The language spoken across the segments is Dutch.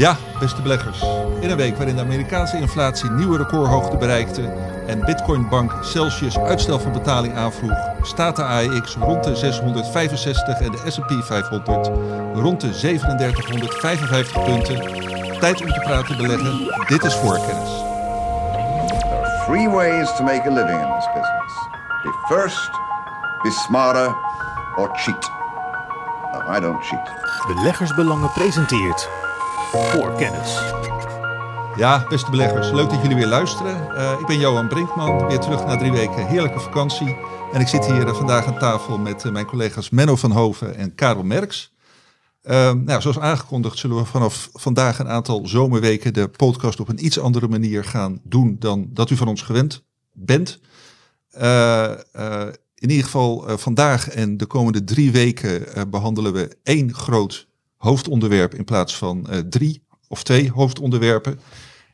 Ja, beste beleggers. In een week waarin de Amerikaanse inflatie nieuwe recordhoogte bereikte en Bitcoinbank Celsius uitstel van betaling aanvroeg, staat de AEX rond de 665 en de S&P 500 rond de 3755 punten. Tijd om te praten beleggen. Dit is voorkennis. There are three ways to make a living in this business. Be first, be smarter, or cheat. No, I don't cheat. Beleggersbelangen presenteert voor kennis. Ja, beste beleggers, leuk dat jullie weer luisteren. Uh, ik ben Johan Brinkman, weer terug na drie weken heerlijke vakantie. En ik zit hier uh, vandaag aan tafel met uh, mijn collega's Menno van Hoven en Karel Merks. nou, zoals aangekondigd zullen we vanaf vandaag een aantal zomerweken de podcast op een iets andere manier gaan doen dan dat u van ons gewend bent. in ieder geval vandaag en de komende drie weken behandelen we één groot hoofdonderwerp in plaats van uh, drie of twee hoofdonderwerpen.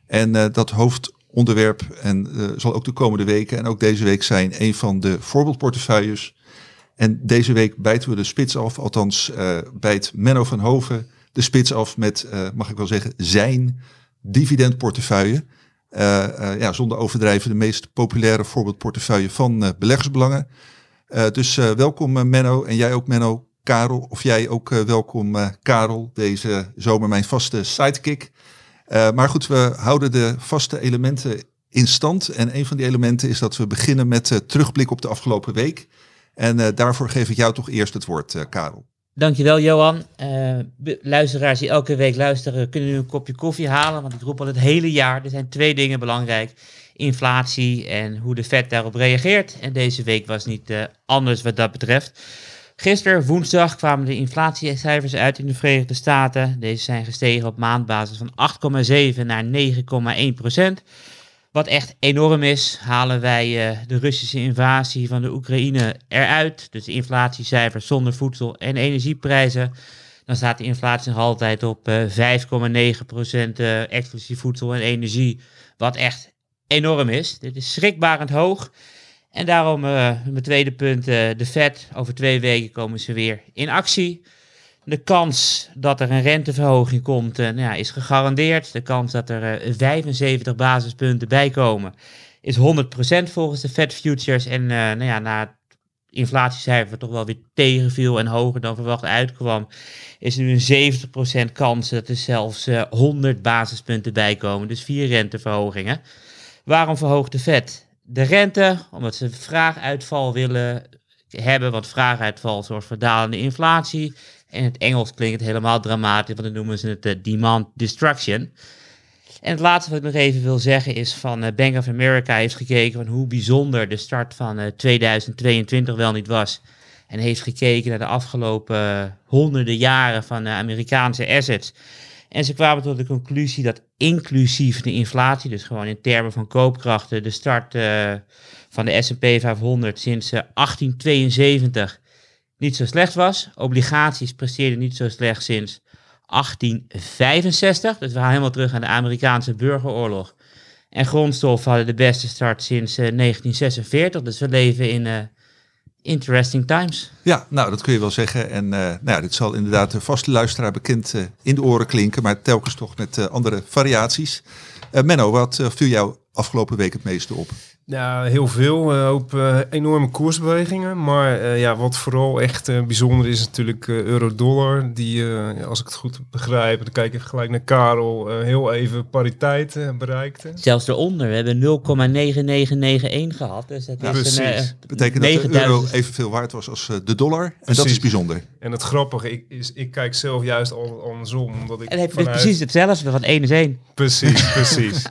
En uh, dat hoofdonderwerp en, uh, zal ook de komende weken en ook deze week zijn een van de voorbeeldportefeuilles. En deze week bijten we de spits af, althans bijt Menno van Hoven de spits af met, mag ik wel zeggen, zijn dividendportefeuille. ja, zonder overdrijven de meest populaire voorbeeldportefeuille van beleggersbelangen. dus welkom Menno en jij ook Menno. Karel, of jij ook uh, welkom, uh, Karel, deze zomer mijn vaste sidekick. Uh, maar goed, we houden de vaste elementen in stand. En een van die elementen is dat we beginnen met terugblik op de afgelopen week. En daarvoor geef ik jou toch eerst het woord, Karel. Dankjewel, Johan. luisteraars die elke week luisteren, kunnen nu een kopje koffie halen. Want ik roep al het hele jaar, er zijn twee dingen belangrijk. Inflatie en hoe de Fed daarop reageert. En deze week was niet anders wat dat betreft. Gisteren, woensdag, kwamen de inflatiecijfers uit in de Verenigde Staten. Deze zijn gestegen op maandbasis van 8,7 naar 9,1 procent. Wat echt enorm is, halen wij uh, de Russische invasie van de Oekraïne eruit. Dus de inflatiecijfers zonder voedsel- en energieprijzen. Dan staat de inflatie nog altijd op uh, 5,9 procent uh, exclusief voedsel en energie. Wat echt enorm is. Dit is schrikbarend hoog. En daarom uh, mijn tweede punt, uh, de Fed. Over twee weken komen ze weer in actie. De kans dat er een renteverhoging komt uh, nou ja, is gegarandeerd. De kans dat er 75 basispunten bij komen is 100% volgens de Fed Futures. En nou ja, na het inflatiecijfer toch wel weer tegenviel en hoger dan verwacht uitkwam, is nu een 70% kans dat er zelfs 100 basispunten bij komen. Dus vier renteverhogingen. Waarom verhoogt de Fed? De rente, omdat ze vraaguitval willen hebben, want vraaguitval zorgt voor dalende inflatie. In het Engels klinkt het helemaal dramatisch, want dan noemen ze het uh, demand destruction. En het laatste wat ik nog even wil zeggen is van uh, Bank of America heeft gekeken van hoe bijzonder de start van uh, eh, 2022 wel niet was. En heeft gekeken naar de afgelopen honderden jaren van Amerikaanse assets. En ze kwamen tot de conclusie dat inclusief de inflatie, dus gewoon in termen van koopkrachten, de start uh, van de SP 500 sinds uh, 1872 niet zo slecht was. Obligaties presteerden niet zo slecht sinds 1865. Dus we gaan helemaal terug aan de Amerikaanse burgeroorlog. En grondstoffen hadden de beste start sinds uh, 1946. Dus we leven in eh, interesting times. Ja, nou dat kun je wel zeggen. En uh, nou ja, dit zal inderdaad de vaste luisteraar bekend uh, in de oren klinken, maar telkens toch met uh, andere variaties. Menno, wat viel jou afgelopen week het meeste op? Ja, heel veel. Een hoop uh, enorme koersbewegingen. Maar uh, ja, wat vooral echt uh, bijzonder is natuurlijk euro-dollar. Die, als ik het goed begrijp, dan kijk ik even gelijk naar Karel, heel even pariteit bereikte. Zelfs eronder. We hebben 0,9991 gehad. Dus dat ja, is precies. Een, dat betekent 9000... dat de euro evenveel waard was als de dollar. En precies. dat is bijzonder. En het grappige ik, is, ik kijk zelf juist al andersom. Omdat ik en heb je vanuit... dus precies hetzelfde, van 1 is 1. Precies, precies.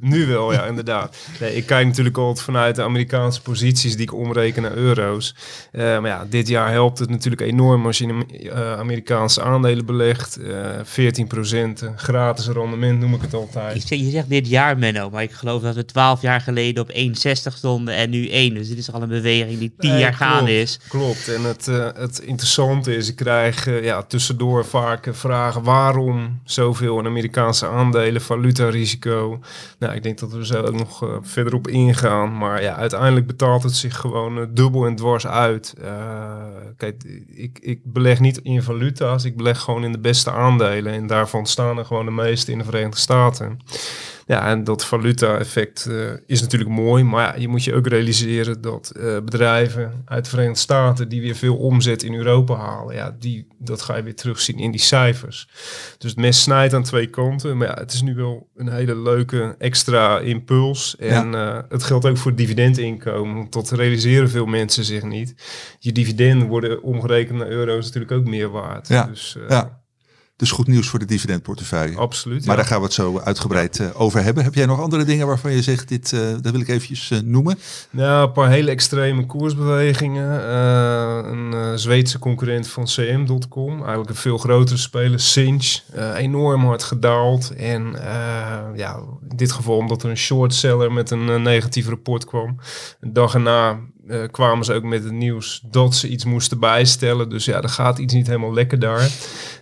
nu wel, ja, inderdaad. Nee, ik kijk natuurlijk altijd vanuit de Amerikaanse posities die ik omreken naar euro's. Uh, maar ja, dit jaar helpt het natuurlijk enorm als je in uh, Amerikaanse aandelen belegt. Uh, eh, 14% gratis rendement noem ik het altijd. Je zegt dit jaar, Menno, maar ik geloof dat we 12 jaar geleden op 1,60 stonden en nu 1. Dus dit is al een beweging die 10 jaar gaande is. Klopt, en het, het interessante is Dus ik krijg eh, ja, tussendoor vaak eh, vragen waarom zoveel in Amerikaanse aandelen, valutarisico. Nou, ik denk dat we zo ook nog uh, verder op ingaan. Maar ja, uiteindelijk betaalt het zich gewoon dubbel en dwars uit. kijk, ik, ik beleg niet in valuta's, ik beleg gewoon in de beste aandelen. En daarvan staan er gewoon de meeste in de Verenigde Staten. Ja, en dat valuta-effect uh, is natuurlijk mooi, maar ja, je moet je ook realiseren dat uh, bedrijven uit de Verenigde Staten die weer veel omzet in Europa halen, ja, die, dat ga je weer terugzien in die cijfers. Dus het mes snijdt aan twee kanten, maar ja, het is nu wel een hele leuke extra impuls. En ja. uh, het geldt ook voor dividendinkomen, want dat realiseren veel mensen zich niet. Je dividenden worden omgerekend naar euro's natuurlijk ook meer waard. Ja. Dus, ja. Dus goed nieuws voor de dividendportefeuille. Absoluut. Maar ja. daar gaan we het zo uitgebreid uh, over hebben. Heb jij nog andere dingen waarvan je zegt, dit, uh, dat wil ik eventjes uh, noemen? Nou, een paar hele extreme koersbewegingen. een Zweedse concurrent van CM.com, eigenlijk een veel grotere speler, Cinch, enorm hard gedaald. En ja, in dit geval omdat er een short seller met een negatief rapport kwam. Een dag erna uh, kwamen ze ook met het nieuws dat ze iets moesten bijstellen. Dus ja, er gaat iets niet helemaal lekker daar.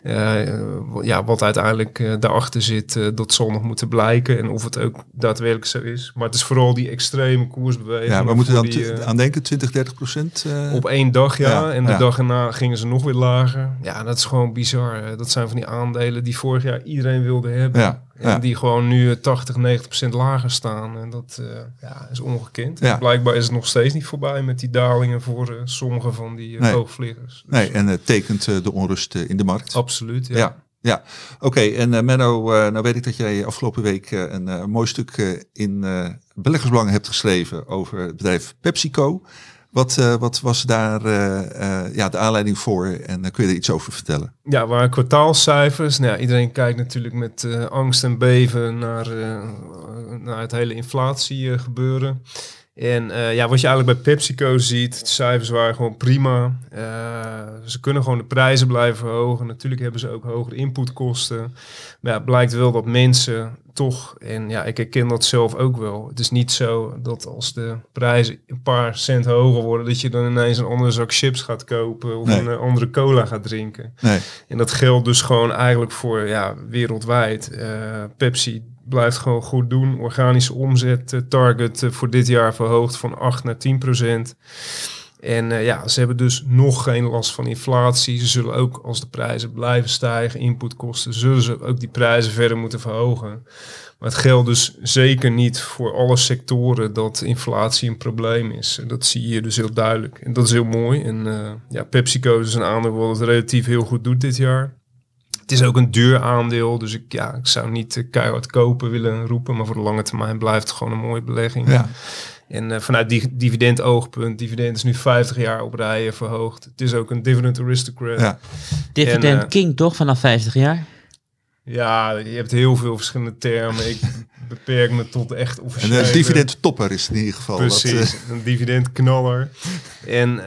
Uh, ja, wat uiteindelijk uh, daarachter zit, dat zal nog moeten blijken. En of het ook daadwerkelijk zo is. Maar het is vooral die extreme koersbeweging. Ja, we moeten dan die, aan denken, 20, 30 procent? Op één dag, ja. Ja, en de ja. dag erna gingen ze nog weer lager. Ja, dat is gewoon bizar. Dat zijn van die aandelen die vorig jaar iedereen wilde hebben. Ja, En die gewoon nu 80, 90 procent lager staan. En dat uh, ja, is ongekend. Ja. Blijkbaar is het nog steeds niet voorbij met die dalingen voor uh, sommige van die uh, Nee. hoogvliegers. Dus, Nee, en het tekent de onrust in de markt. Absoluut, ja. Ja, ja. oké. En Menno, nou weet ik dat jij afgelopen week een mooi stuk in Beleggersbelangen hebt geschreven over het bedrijf PepsiCo. Wat, uh, wat was daar uh, uh, ja, de aanleiding voor en kun je er iets over vertellen? Ja, waar kwartaalcijfers. Nou, iedereen kijkt natuurlijk met angst en beven naar, het hele inflatie gebeuren. En ja, wat je eigenlijk bij PepsiCo ziet, de cijfers waren gewoon prima. Ze kunnen gewoon de prijzen blijven verhogen. Natuurlijk hebben ze ook hogere inputkosten. Maar ja, het blijkt wel dat mensen toch, en ja, ik herken dat zelf ook wel. Het is niet zo dat als de prijzen een paar cent hoger worden, dat je dan ineens een andere zak chips gaat kopen of Nee. een uh, andere cola gaat drinken. Nee. En dat geldt dus gewoon eigenlijk voor ja, wereldwijd. Uh, Pepsi blijft gewoon goed doen. Organische omzet uh, target voor dit jaar verhoogd van 8 naar 10 procent. En uh, ja, ze hebben dus nog geen last van inflatie. Ze zullen ook als de prijzen blijven stijgen, inputkosten, zullen ze ook die prijzen verder moeten verhogen. Maar het geldt dus zeker niet voor alle sectoren dat inflatie een probleem is. Dat zie je dus heel duidelijk. En dat is heel mooi. En uh, ja, PepsiCo is een aandeel wat het relatief heel goed doet dit jaar. Het is ook een duur aandeel, dus ik, ja, ik zou niet uh, keihard kopen willen roepen. Maar voor de lange termijn blijft het gewoon een mooie belegging. Ja. En uh, vanuit die dividend oogpunt, dividend is nu 50 jaar op rijen verhoogd. Het is ook een dividend aristocrat. Ja. Dividend En, uh, king toch vanaf 50 jaar? Ja, je hebt heel veel verschillende termen. Ik beperk me tot echt Een officiële... uh, dividendtopper is het in ieder geval. Precies, Wat, uh, een dividendknaller. En uh,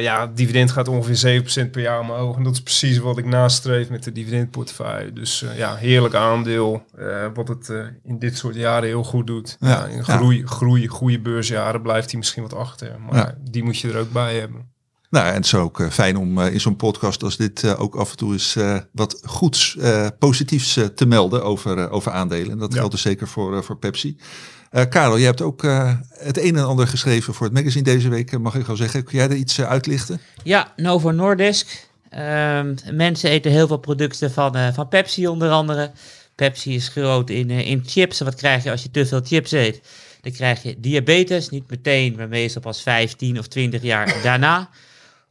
ja, het dividend gaat ongeveer 7% per jaar omhoog. En dat is precies wat ik nastreef met de dividendportefeuille. Dus uh, ja, heerlijk aandeel. Uh, wat het in dit soort jaren heel goed doet. Ja, ja, in groei, ja. groei, goede beursjaren blijft hij misschien wat achter. Maar ja. die moet je er ook bij hebben. Nou, en het is ook uh, fijn om uh, in zo'n podcast als dit uh, ook af en toe eens wat goeds, positiefs te melden over, over aandelen. En dat ja. geldt dus zeker voor, voor Pepsi. Karel, je hebt ook het een en ander geschreven voor het magazine deze week, mag ik wel zeggen. Kun jij er iets uitlichten? Ja, Novo Nordisk. Um, mensen eten heel veel producten van, van Pepsi onder andere. Pepsi is groot in, in chips. Wat krijg je als je te veel chips eet? Dan krijg je diabetes, niet meteen, maar meestal pas 15 of 20 jaar daarna.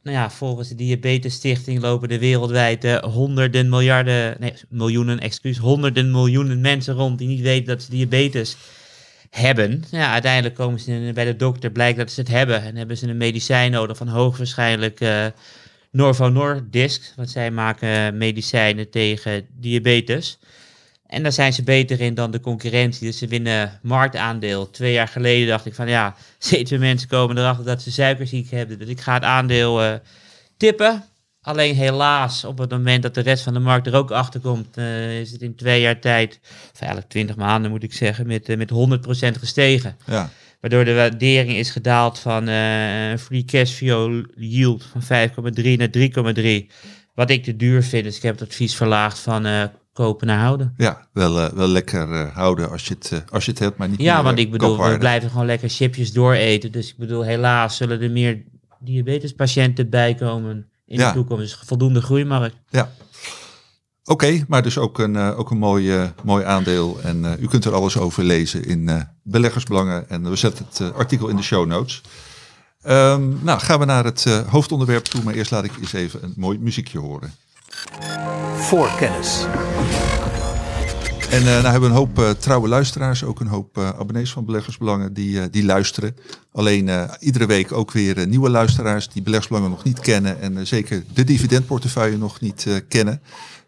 Nou ja, volgens de Diabetes Stichting lopen er wereldwijd uh, honderden miljarden, nee, miljoenen, excuus, honderden miljoenen mensen rond die niet weten dat ze diabetes hebben. Ja, uiteindelijk komen ze bij de dokter, blijkt dat ze het hebben en hebben ze een medicijn nodig van hoogwaarschijnlijk uh, Novo Nordisk, want zij maken medicijnen tegen diabetes. En daar zijn ze beter in dan de concurrentie. Dus ze winnen marktaandeel. Twee jaar geleden dacht ik van ja, steeds meer mensen komen erachter dat ze suikerziek hebben. Dus ik ga het aandeel uh, tippen. Alleen helaas, op het moment dat de rest van de markt er ook achter komt, uh, is het in twee jaar tijd, of eigenlijk twintig maanden moet ik zeggen, met, uh, met 100% gestegen. Ja. Waardoor de waardering is gedaald van eh, een free cash flow yield van 5,3 naar 3,3. Wat ik te duur vind, dus ik heb het advies verlaagd van eh, kopen naar houden. Ja, wel, eh, wel lekker eh, houden als je, het, eh, als je het hebt, maar niet Ja, meer, want ik bedoel, we blijven gewoon lekker chipjes dooreten. Dus ik bedoel, helaas zullen er meer diabetespatiënten bijkomen in Ja. de toekomst. Dus voldoende groeimarkt. Ja. Oké, maar dus ook een, ook een mooi, mooi aandeel. En u kunt er alles over lezen in Beleggersbelangen. En we zetten het artikel in de show notes. Ehm, nou, gaan we naar het hoofdonderwerp toe. Maar eerst laat ik eens even een mooi muziekje horen. Voor kennis. En eh nou hebben we een hoop eh, trouwe luisteraars, ook een hoop eh, abonnees van Beleggersbelangen die, die luisteren. Alleen iedere week ook weer nieuwe luisteraars die Beleggersbelangen nog niet kennen en zeker de dividendportefeuille nog niet kennen.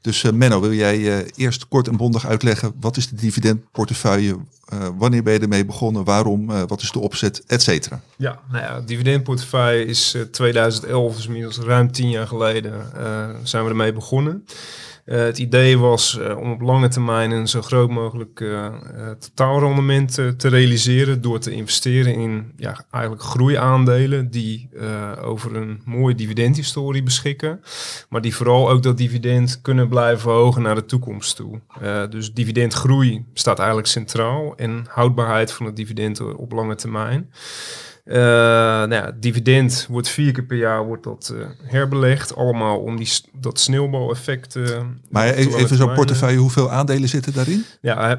Dus eh, Menno, wil jij eh, eerst kort en bondig uitleggen wat is de dividendportefeuille, Eh, wanneer ben je ermee begonnen, waarom, wat is de opzet, et cetera. Ja, nou ja, dividendportefeuille is eh, 2011, dus inmiddels ruim tien jaar geleden, zijn we ermee begonnen. Eh, het idee was eh, om op lange termijn een zo groot mogelijk eh, totaalrendement te realiseren door te investeren in ja, eigenlijk groeiaandelen die over een mooie dividendhistorie beschikken, maar die vooral ook dat dividend kunnen blijven verhogen naar de toekomst toe. Dus dividendgroei staat eigenlijk centraal en houdbaarheid van het dividend op lange termijn. Eh, nou ja, dividend wordt vier keer per jaar wordt dat, eh, herbelegd. Allemaal om die, dat sneeuwbaleffect eh, Maar e- lange even zo'n portefeuille, hoeveel aandelen zitten daarin? Ja,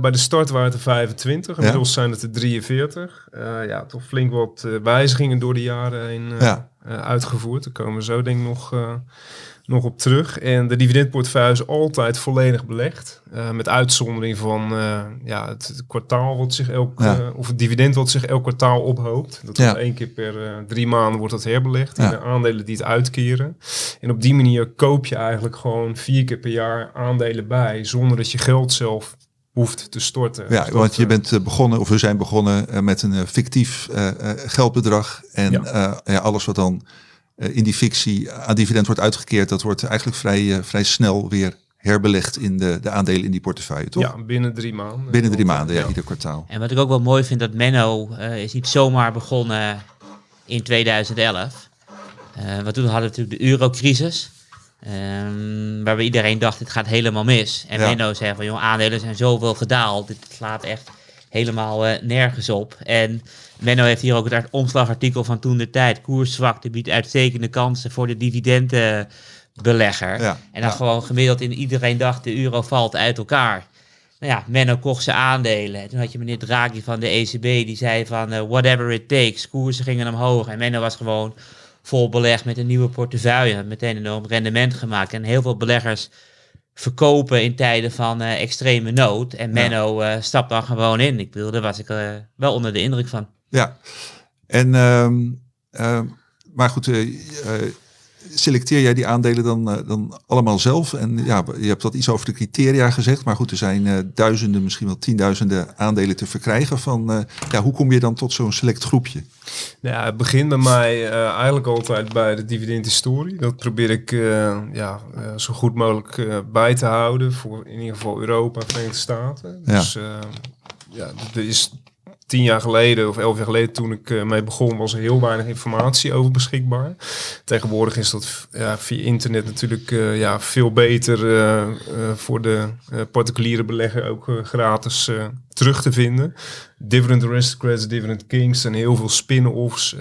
bij de start waren het er 25. Inmiddels zijn het er 43. Eh, ja, toch flink wat wijzigingen door de jaren heen Ja. uitgevoerd. Daar komen we zo denk ik nog, nog op terug. En de dividendportefeuille is altijd volledig belegd. Eh, met uitzondering van eh, ja, het, het kwartaal wat zich elk, Ja. eh, of het dividend wat zich elk kwartaal ophoopt. Dat Ja. één keer per drie maanden wordt dat herbelegd in Ja. de aandelen die het uitkeren. En op die manier koop je eigenlijk gewoon vier keer per jaar aandelen bij, zonder dat je geld zelf hoeft te storten. Ja, Dus want je bent begonnen, of we zijn begonnen met een fictief geldbedrag. En Ja. ja, alles wat dan in die fictie aan dividend wordt uitgekeerd, dat wordt eigenlijk vrij, eh, vrij snel weer herbelegd in de, de aandelen in die portefeuille, toch? Ja, binnen drie maanden. Binnen drie maanden, ja, ieder kwartaal. En wat ik ook wel mooi vind, dat Menno eh, is niet zomaar begonnen in 2011. Eh want toen hadden we natuurlijk de eurocrisis. ehm, waarbij iedereen dacht, dit gaat helemaal mis. En Ja. Menno zei van, joh, aandelen zijn zoveel gedaald. Dit slaat echt helemaal eh, nergens op. En Menno heeft hier ook het art- omslagartikel van toen de tijd. Koerszwakte biedt uitstekende kansen voor de dividendenbelegger. Ja. En dan Ja. gewoon gemiddeld in iedereen dacht, de euro valt uit elkaar. Nou ja, Menno kocht zijn aandelen. En toen had je meneer Draghi van de ECB, die zei van eh, whatever it takes. Koersen gingen omhoog. En Menno was gewoon vol belegd met een nieuwe portefeuille. Meteen een enorm rendement gemaakt. En heel veel beleggers verkopen in tijden van eh, extreme nood. En Menno eh stapt dan gewoon in. Ik bedoel, daar was ik wel onder de indruk van. Ja, en, ehm, ehm, maar goed, eh, eh, selecteer jij die aandelen dan, eh, dan allemaal zelf? En ja, je hebt wat iets over de criteria gezegd, maar goed, er zijn duizenden, misschien wel tienduizenden aandelen te verkrijgen. Van, ja, hoe kom je dan tot zo'n select groepje? Nou Ja, het begint bij mij eigenlijk altijd bij de dividendhistorie. Dat probeer ik ja, zo goed mogelijk bij te houden voor in ieder geval Europa en Verenigde Staten. Ja. Dus ja, er is tien jaar geleden of elf jaar geleden toen ik eh, mee begon was er heel weinig informatie over beschikbaar. Tegenwoordig is dat ja, via internet natuurlijk eh, ja, veel beter eh, voor de particuliere belegger ook gratis terug te vinden. Dividend Aristocrats, Dividend Kings en heel veel spin-offs,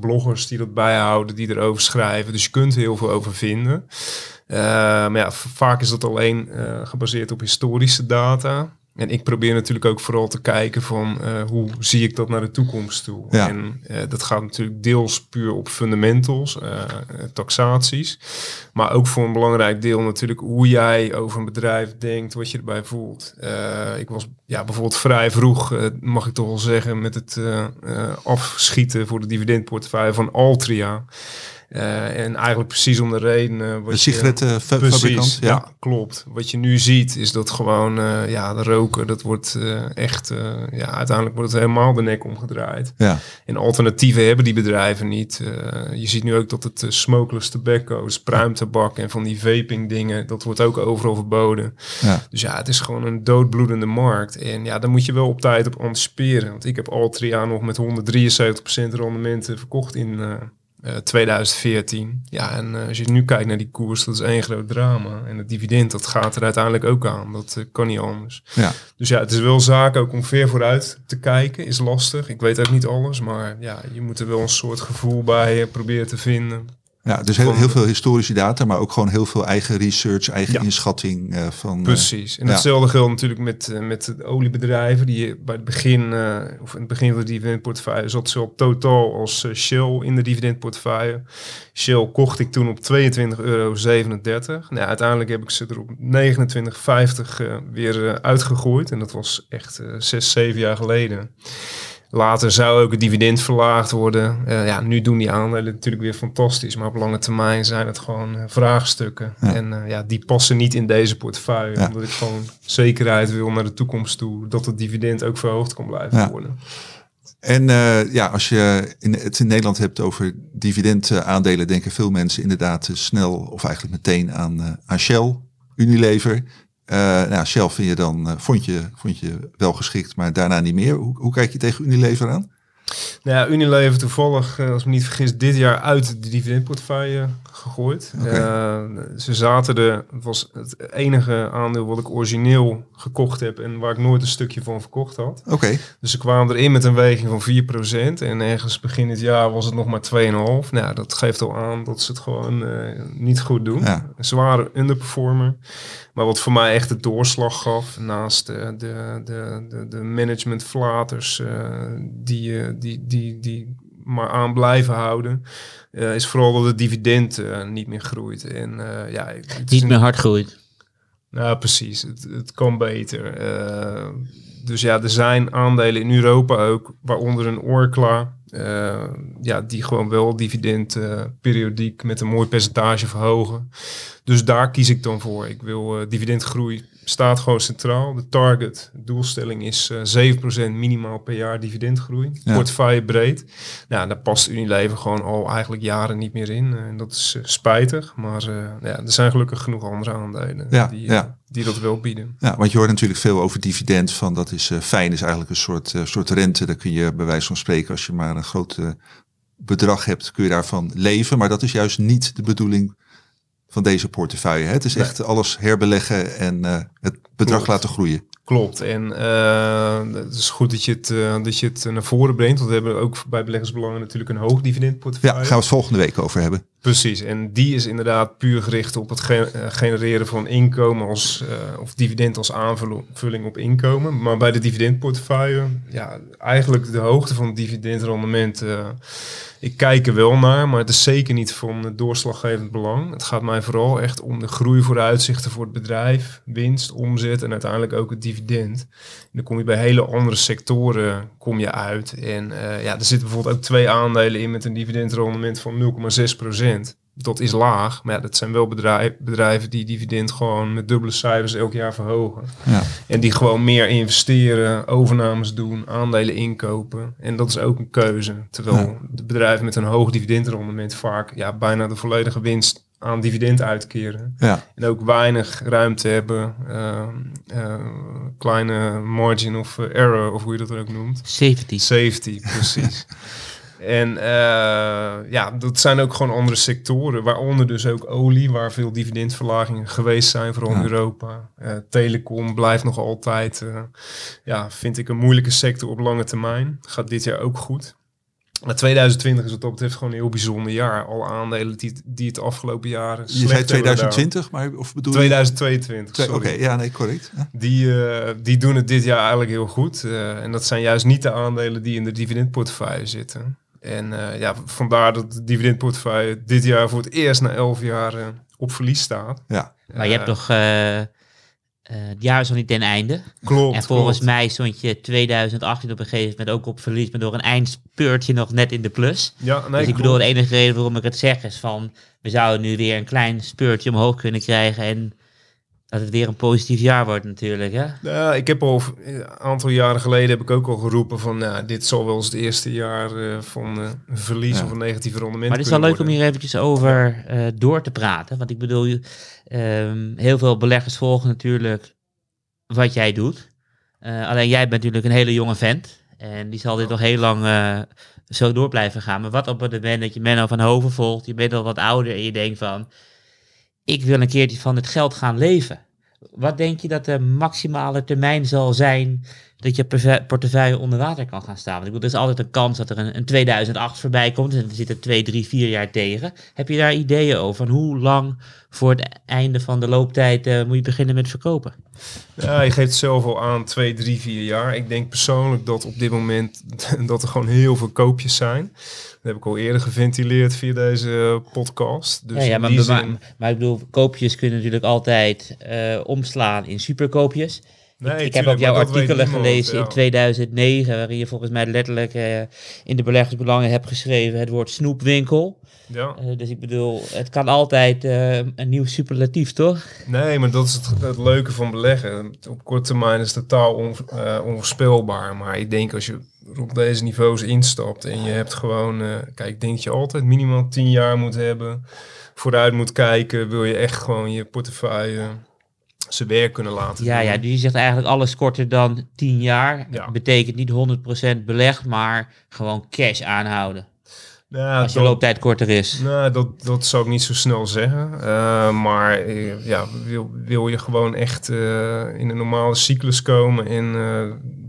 bloggers die dat bijhouden, die erover schrijven. Dus je kunt heel veel over vinden. Maar ja, vaak is dat alleen gebaseerd op historische data. En ik probeer natuurlijk ook vooral te kijken van eh, hoe zie ik dat naar de toekomst toe. Ja. En eh, dat gaat natuurlijk deels puur op fundamentals, eh, taxaties. Maar ook voor een belangrijk deel natuurlijk hoe jij over een bedrijf denkt, wat je erbij voelt. Ik was ja, bijvoorbeeld vrij vroeg, mag ik toch wel zeggen, met het afschieten voor de dividendportefeuille van Altria. Eh, en eigenlijk precies om de reden... eh, wat je- sigarettenfabrikant. Precies, Ja. ja. klopt. Wat je nu ziet is dat gewoon, eh, ja, de roken, dat wordt eh, echt, eh, ja, uiteindelijk wordt het helemaal de nek omgedraaid. Ja. En alternatieven hebben die bedrijven niet. Eh, je ziet nu ook dat het smokeless tobacco, dus pruimtabak en van die vaping dingen, dat wordt ook overal verboden. Ja. Dus ja, het is gewoon een doodbloedende markt. En ja, daar moet je wel op tijd op anticiperen. Want ik heb Altria nog met 173% rendementen verkocht in eh, eh, 2014. Ja, en eh, als je nu kijkt naar die koers, dat is één groot drama. En het dividend, dat gaat er uiteindelijk ook aan. Dat eh, kan niet anders. Ja. Dus ja, het is wel zaak ook om ver vooruit te kijken. Is lastig. Ik weet ook niet alles. Maar ja, je moet er wel een soort gevoel bij proberen te vinden. Ja, dus heel, heel veel historische data, maar ook gewoon heel veel eigen research, eigen Ja. inschatting eh, van. eh, Precies. En ja. hetzelfde geldt natuurlijk met, eh, met de oliebedrijven. Die bij het begin, eh, of in het begin van de dividendportefeuille, zat zowel Total als eh, Shell in de dividendportefeuille. Shell kocht ik toen op 22,37 euro. Nou, uiteindelijk heb ik ze er op 29,50 eh, weer uitgegooid. En dat was echt 6, 7 jaar geleden. Later zou ook het dividend verlaagd worden. Eh, ja, nu doen die aandelen natuurlijk weer fantastisch. Maar op lange termijn zijn het gewoon eh, vraagstukken. Ja. En eh, ja, die passen niet in deze portefeuille. Ja. Omdat ik gewoon zekerheid wil naar de toekomst toe. Dat het dividend ook verhoogd kan blijven Ja. worden. En ja, als je in, het in Nederland hebt over dividendaandelen, denken veel mensen inderdaad snel of eigenlijk meteen aan, aan Shell, Unilever. Eh nou, Shell vind je dan, eh, vond, je, vond je wel geschikt, maar daarna niet meer. Hoe, hoe kijk je tegen Unilever aan? Nou ja, Unilever toevallig, eh, als ik me niet vergis, dit jaar uit de dividendportefeuille gegooid. Eh, ze zaten er, het was het enige aandeel wat ik origineel gekocht heb en waar ik nooit een stukje van verkocht had. Oké, Dus ze kwamen erin met een weging van 4% en ergens begin dit jaar was het nog maar 2,5%. Nou, dat geeft al aan dat ze het gewoon eh, niet goed doen. Ja. Ze waren underperformer. Maar wat voor mij echt de doorslag gaf, naast de, de, de, de, de managementflaters eh, die, eh, die, die, die maar aan blijven houden, eh, is vooral dat het dividend eh, niet meer groeit. En eh, ja, het Niet een- meer hard groeit. nou, precies. Het, het kan beter. Dus ja, er zijn aandelen in Europa ook, waaronder een Orkla, ja, die gewoon wel dividend periodiek met een mooi percentage verhogen. Dus daar kies ik dan voor. Ik wil eh, dividendgroei staat gewoon centraal. De target, de doelstelling is eh 7% minimaal per jaar dividendgroei. Ja. Portefeuille breed. Nou, daar past Unilever gewoon al eigenlijk jaren niet meer in. Eh, En dat is eh, spijtig. Maar ja, er zijn gelukkig genoeg andere aandelen Ja, die, ja. die dat wel bieden. ja, want je hoort natuurlijk veel over dividend, van dat is fijn, is eigenlijk een soort, soort rente. Daar kun je bij wijze van spreken, als je maar een groot bedrag hebt, kun je daarvan leven. Maar dat is juist niet de bedoeling van deze portefeuille. Hè? Het is echt alles herbeleggen en eh, het bedrag Klopt. laten groeien. Klopt. En eh, het is goed dat je het, eh, dat je het naar voren brengt. Want we hebben ook bij beleggersbelangen natuurlijk een hoog Ja, dividendportefeuille. daar gaan we het volgende week over hebben. Precies, en die is inderdaad puur gericht op het eh, genereren van inkomen als, eh, of dividend als aanvulling op inkomen. Maar bij de dividendportefeuille, ja, eigenlijk de hoogte van het dividendrendement, eh, ik kijk er wel naar, maar het is zeker niet van doorslaggevend belang. Het gaat mij vooral echt om de groeivooruitzichten voor het bedrijf, winst, omzet en uiteindelijk ook het dividend. En dan kom je bij hele andere sectoren kom je uit. En ja, er zitten bijvoorbeeld ook twee aandelen in met een dividendrendement van 0,6 procent. Dat is laag, maar ja, dat zijn wel bedrijf, bedrijven die dividend gewoon met dubbele cijfers elk jaar verhogen. Ja. En die gewoon meer investeren, overnames doen, aandelen inkopen. En dat is ook een keuze. Terwijl Ja. de bedrijven met een hoog dividendrendement vaak ja, bijna de volledige winst aan dividend uitkeren. Ja, En ook weinig ruimte hebben. eh, eh, kleine margin of error, of hoe je dat dan ook noemt. 70. Safety, precies. En eh, ja, dat zijn ook gewoon andere sectoren, waaronder dus ook olie, waar veel dividendverlagingen geweest zijn, vooral in Ja. Europa. Eh, telecom blijft nog altijd, eh, ja, vind ik een moeilijke sector op lange termijn. Gaat dit jaar ook goed. Maar 2020 is wat dat betreft gewoon een heel bijzonder jaar. Alle aandelen die, die het afgelopen jaren je zei hebben gedaan. 2020, maar of bedoel je? 2022, Twee- Oké, ja, nee, correct. Ja. Die, die doen het dit jaar eigenlijk heel goed. En dat zijn juist niet de aandelen die in de dividendportefeuille zitten. En eh, ja, vandaar dat de dividendportefeuille dit jaar voor het eerst na 11 jaar eh, op verlies staat. Ja. Maar je hebt Eh, toch eh, eh, het jaar is nog niet ten einde. Klopt, en volgens klopt. mij stond je 2018 op een gegeven moment ook op verlies, maar door een eindspeurtje nog net in de plus. Ja, nee, dus ik klopt. bedoel, de enige reden waarom ik het zeg is van, we zouden nu weer een klein speurtje omhoog kunnen krijgen en dat het weer een positief jaar wordt natuurlijk. Hè? Ja, ik heb al een aantal jaren geleden heb ik ook al geroepen van nou, dit zal wel eens het eerste jaar eh, van eh, een verlies Ja. of een negatief rendement. Maar het is wel leuk om hier eventjes over eh, door te praten. Want ik bedoel, je- ehm, heel veel beleggers volgen natuurlijk wat jij doet. Eh, alleen jij bent natuurlijk een hele jonge vent. En die zal dit nog heel lang eh, zo door blijven gaan. Maar wat op het moment dat je Menno van Hoven volgt, je bent al wat ouder en je denkt van, ik wil een keertje van het geld gaan leven. Wat denk je dat de maximale termijn zal zijn dat je portefeuille onder water kan gaan staan? Want ik bedoel, er is altijd een kans dat er een, een 2008 voorbij komt en we zitten twee, drie, vier jaar tegen. Heb je daar ideeën over? Van hoe lang voor het einde van de looptijd eh, moet je beginnen met verkopen? Ja, je geeft zelf al aan twee, drie, vier jaar. Ik denk persoonlijk dat op dit moment dat er gewoon heel veel koopjes zijn. Dat heb ik al eerder geventileerd via deze podcast. Dus ja, maar, zin- maar ik bedoel, koopjes kunnen natuurlijk altijd eh, omslaan in superkoopjes. Nee, ik, ik heb ook jouw artikelen gelezen ja. in 2009, waarin je volgens mij letterlijk eh, in de beleggersbelangen hebt geschreven het woord snoepwinkel. Ja. Eh, dus ik bedoel, het kan altijd eh, een nieuw superlatief, toch? Nee, maar dat is het, het leuke van beleggen. Op korte termijn is het totaal on, onvoorspelbaar. Maar ik denk als je op deze niveaus instapt en je hebt gewoon... kijk, ik denk dat je altijd minimaal 10 jaar moet hebben. Vooruit moet kijken. Wil je echt gewoon je portefeuille zijn werk kunnen laten Ja, doen. ja, dus je zegt eigenlijk alles korter dan 10 jaar. Ja. Betekent niet 100% belegd, maar gewoon cash aanhouden. Nou, Als je dat- looptijd korter is. Nou, dat, dat zou ik niet zo snel zeggen. Eh, maar eh, ja, wil, wil je gewoon echt eh, in een normale cyclus komen in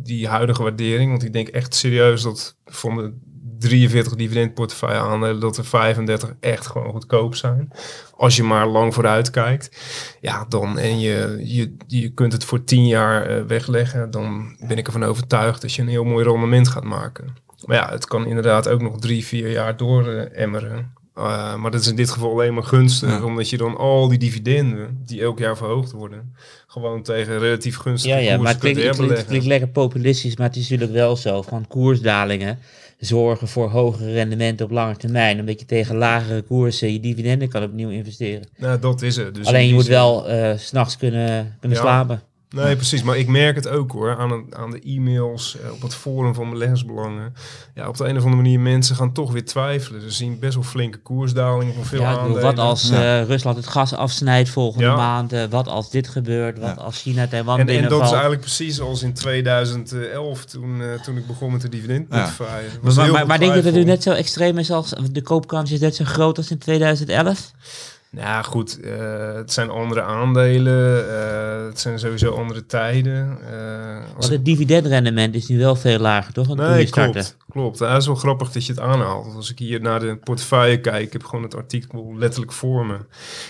die huidige waardering? Want ik denk echt serieus dat van de 43 dividendportefeuille aandelen dat er 35 echt gewoon goedkoop zijn. Als je maar lang vooruit kijkt. Ja, dan en je, je, je kunt het voor 10 jaar eh, wegleggen. Dan ben ik ervan overtuigd dat je een heel mooi rendement gaat maken. Maar ja, het kan inderdaad ook nog drie, vier jaar door eh, emmeren. Uh, maar dat is in dit geval alleen maar gunstig, Ja. omdat je dan al die dividenden, die elk jaar verhoogd worden, gewoon tegen relatief gunstige Ja, ja, maar het klinkt, kunt het, klinkt, het herbeleggen. klinkt lekker populistisch, maar het is natuurlijk wel zo. Van koersdalingen zorgen voor hogere rendementen op lange termijn. Omdat je tegen lagere koersen je dividenden kan opnieuw investeren. Nou, dat is het. Dus Alleen je moet wel eh, s s'nachts kunnen, kunnen Ja. slapen. Nee, precies. Maar ik merk het ook hoor, aan, aan de e-mails, eh, op het forum van beleggersbelangen. Ja, op de een of andere manier, mensen gaan toch weer twijfelen. Ze zien best wel flinke koersdalingen van veel Ja, ik bedoel, aandelen. wat als Ja. eh, Rusland het gas afsnijdt volgende Ja. maand? eh, wat als dit gebeurt? Wat Ja. als China Taiwan En, en dat binnenvalt? is eigenlijk precies als in 2011, toen, toen ik begon met de dividendportefeuille. Maar, maar, maar, denk je dat het nu net zo extreem is als de koopkans is net zo groot als in 2011? Nou goed, eh, het zijn andere aandelen. eh, het zijn sowieso andere tijden. als Want het dividendrendement is nu wel veel lager, toch? Dan Nee, klopt. klopt. Dat is wel grappig dat je het aanhaalt. Als ik hier naar de portefeuille kijk, ik heb gewoon het artikel letterlijk voor me.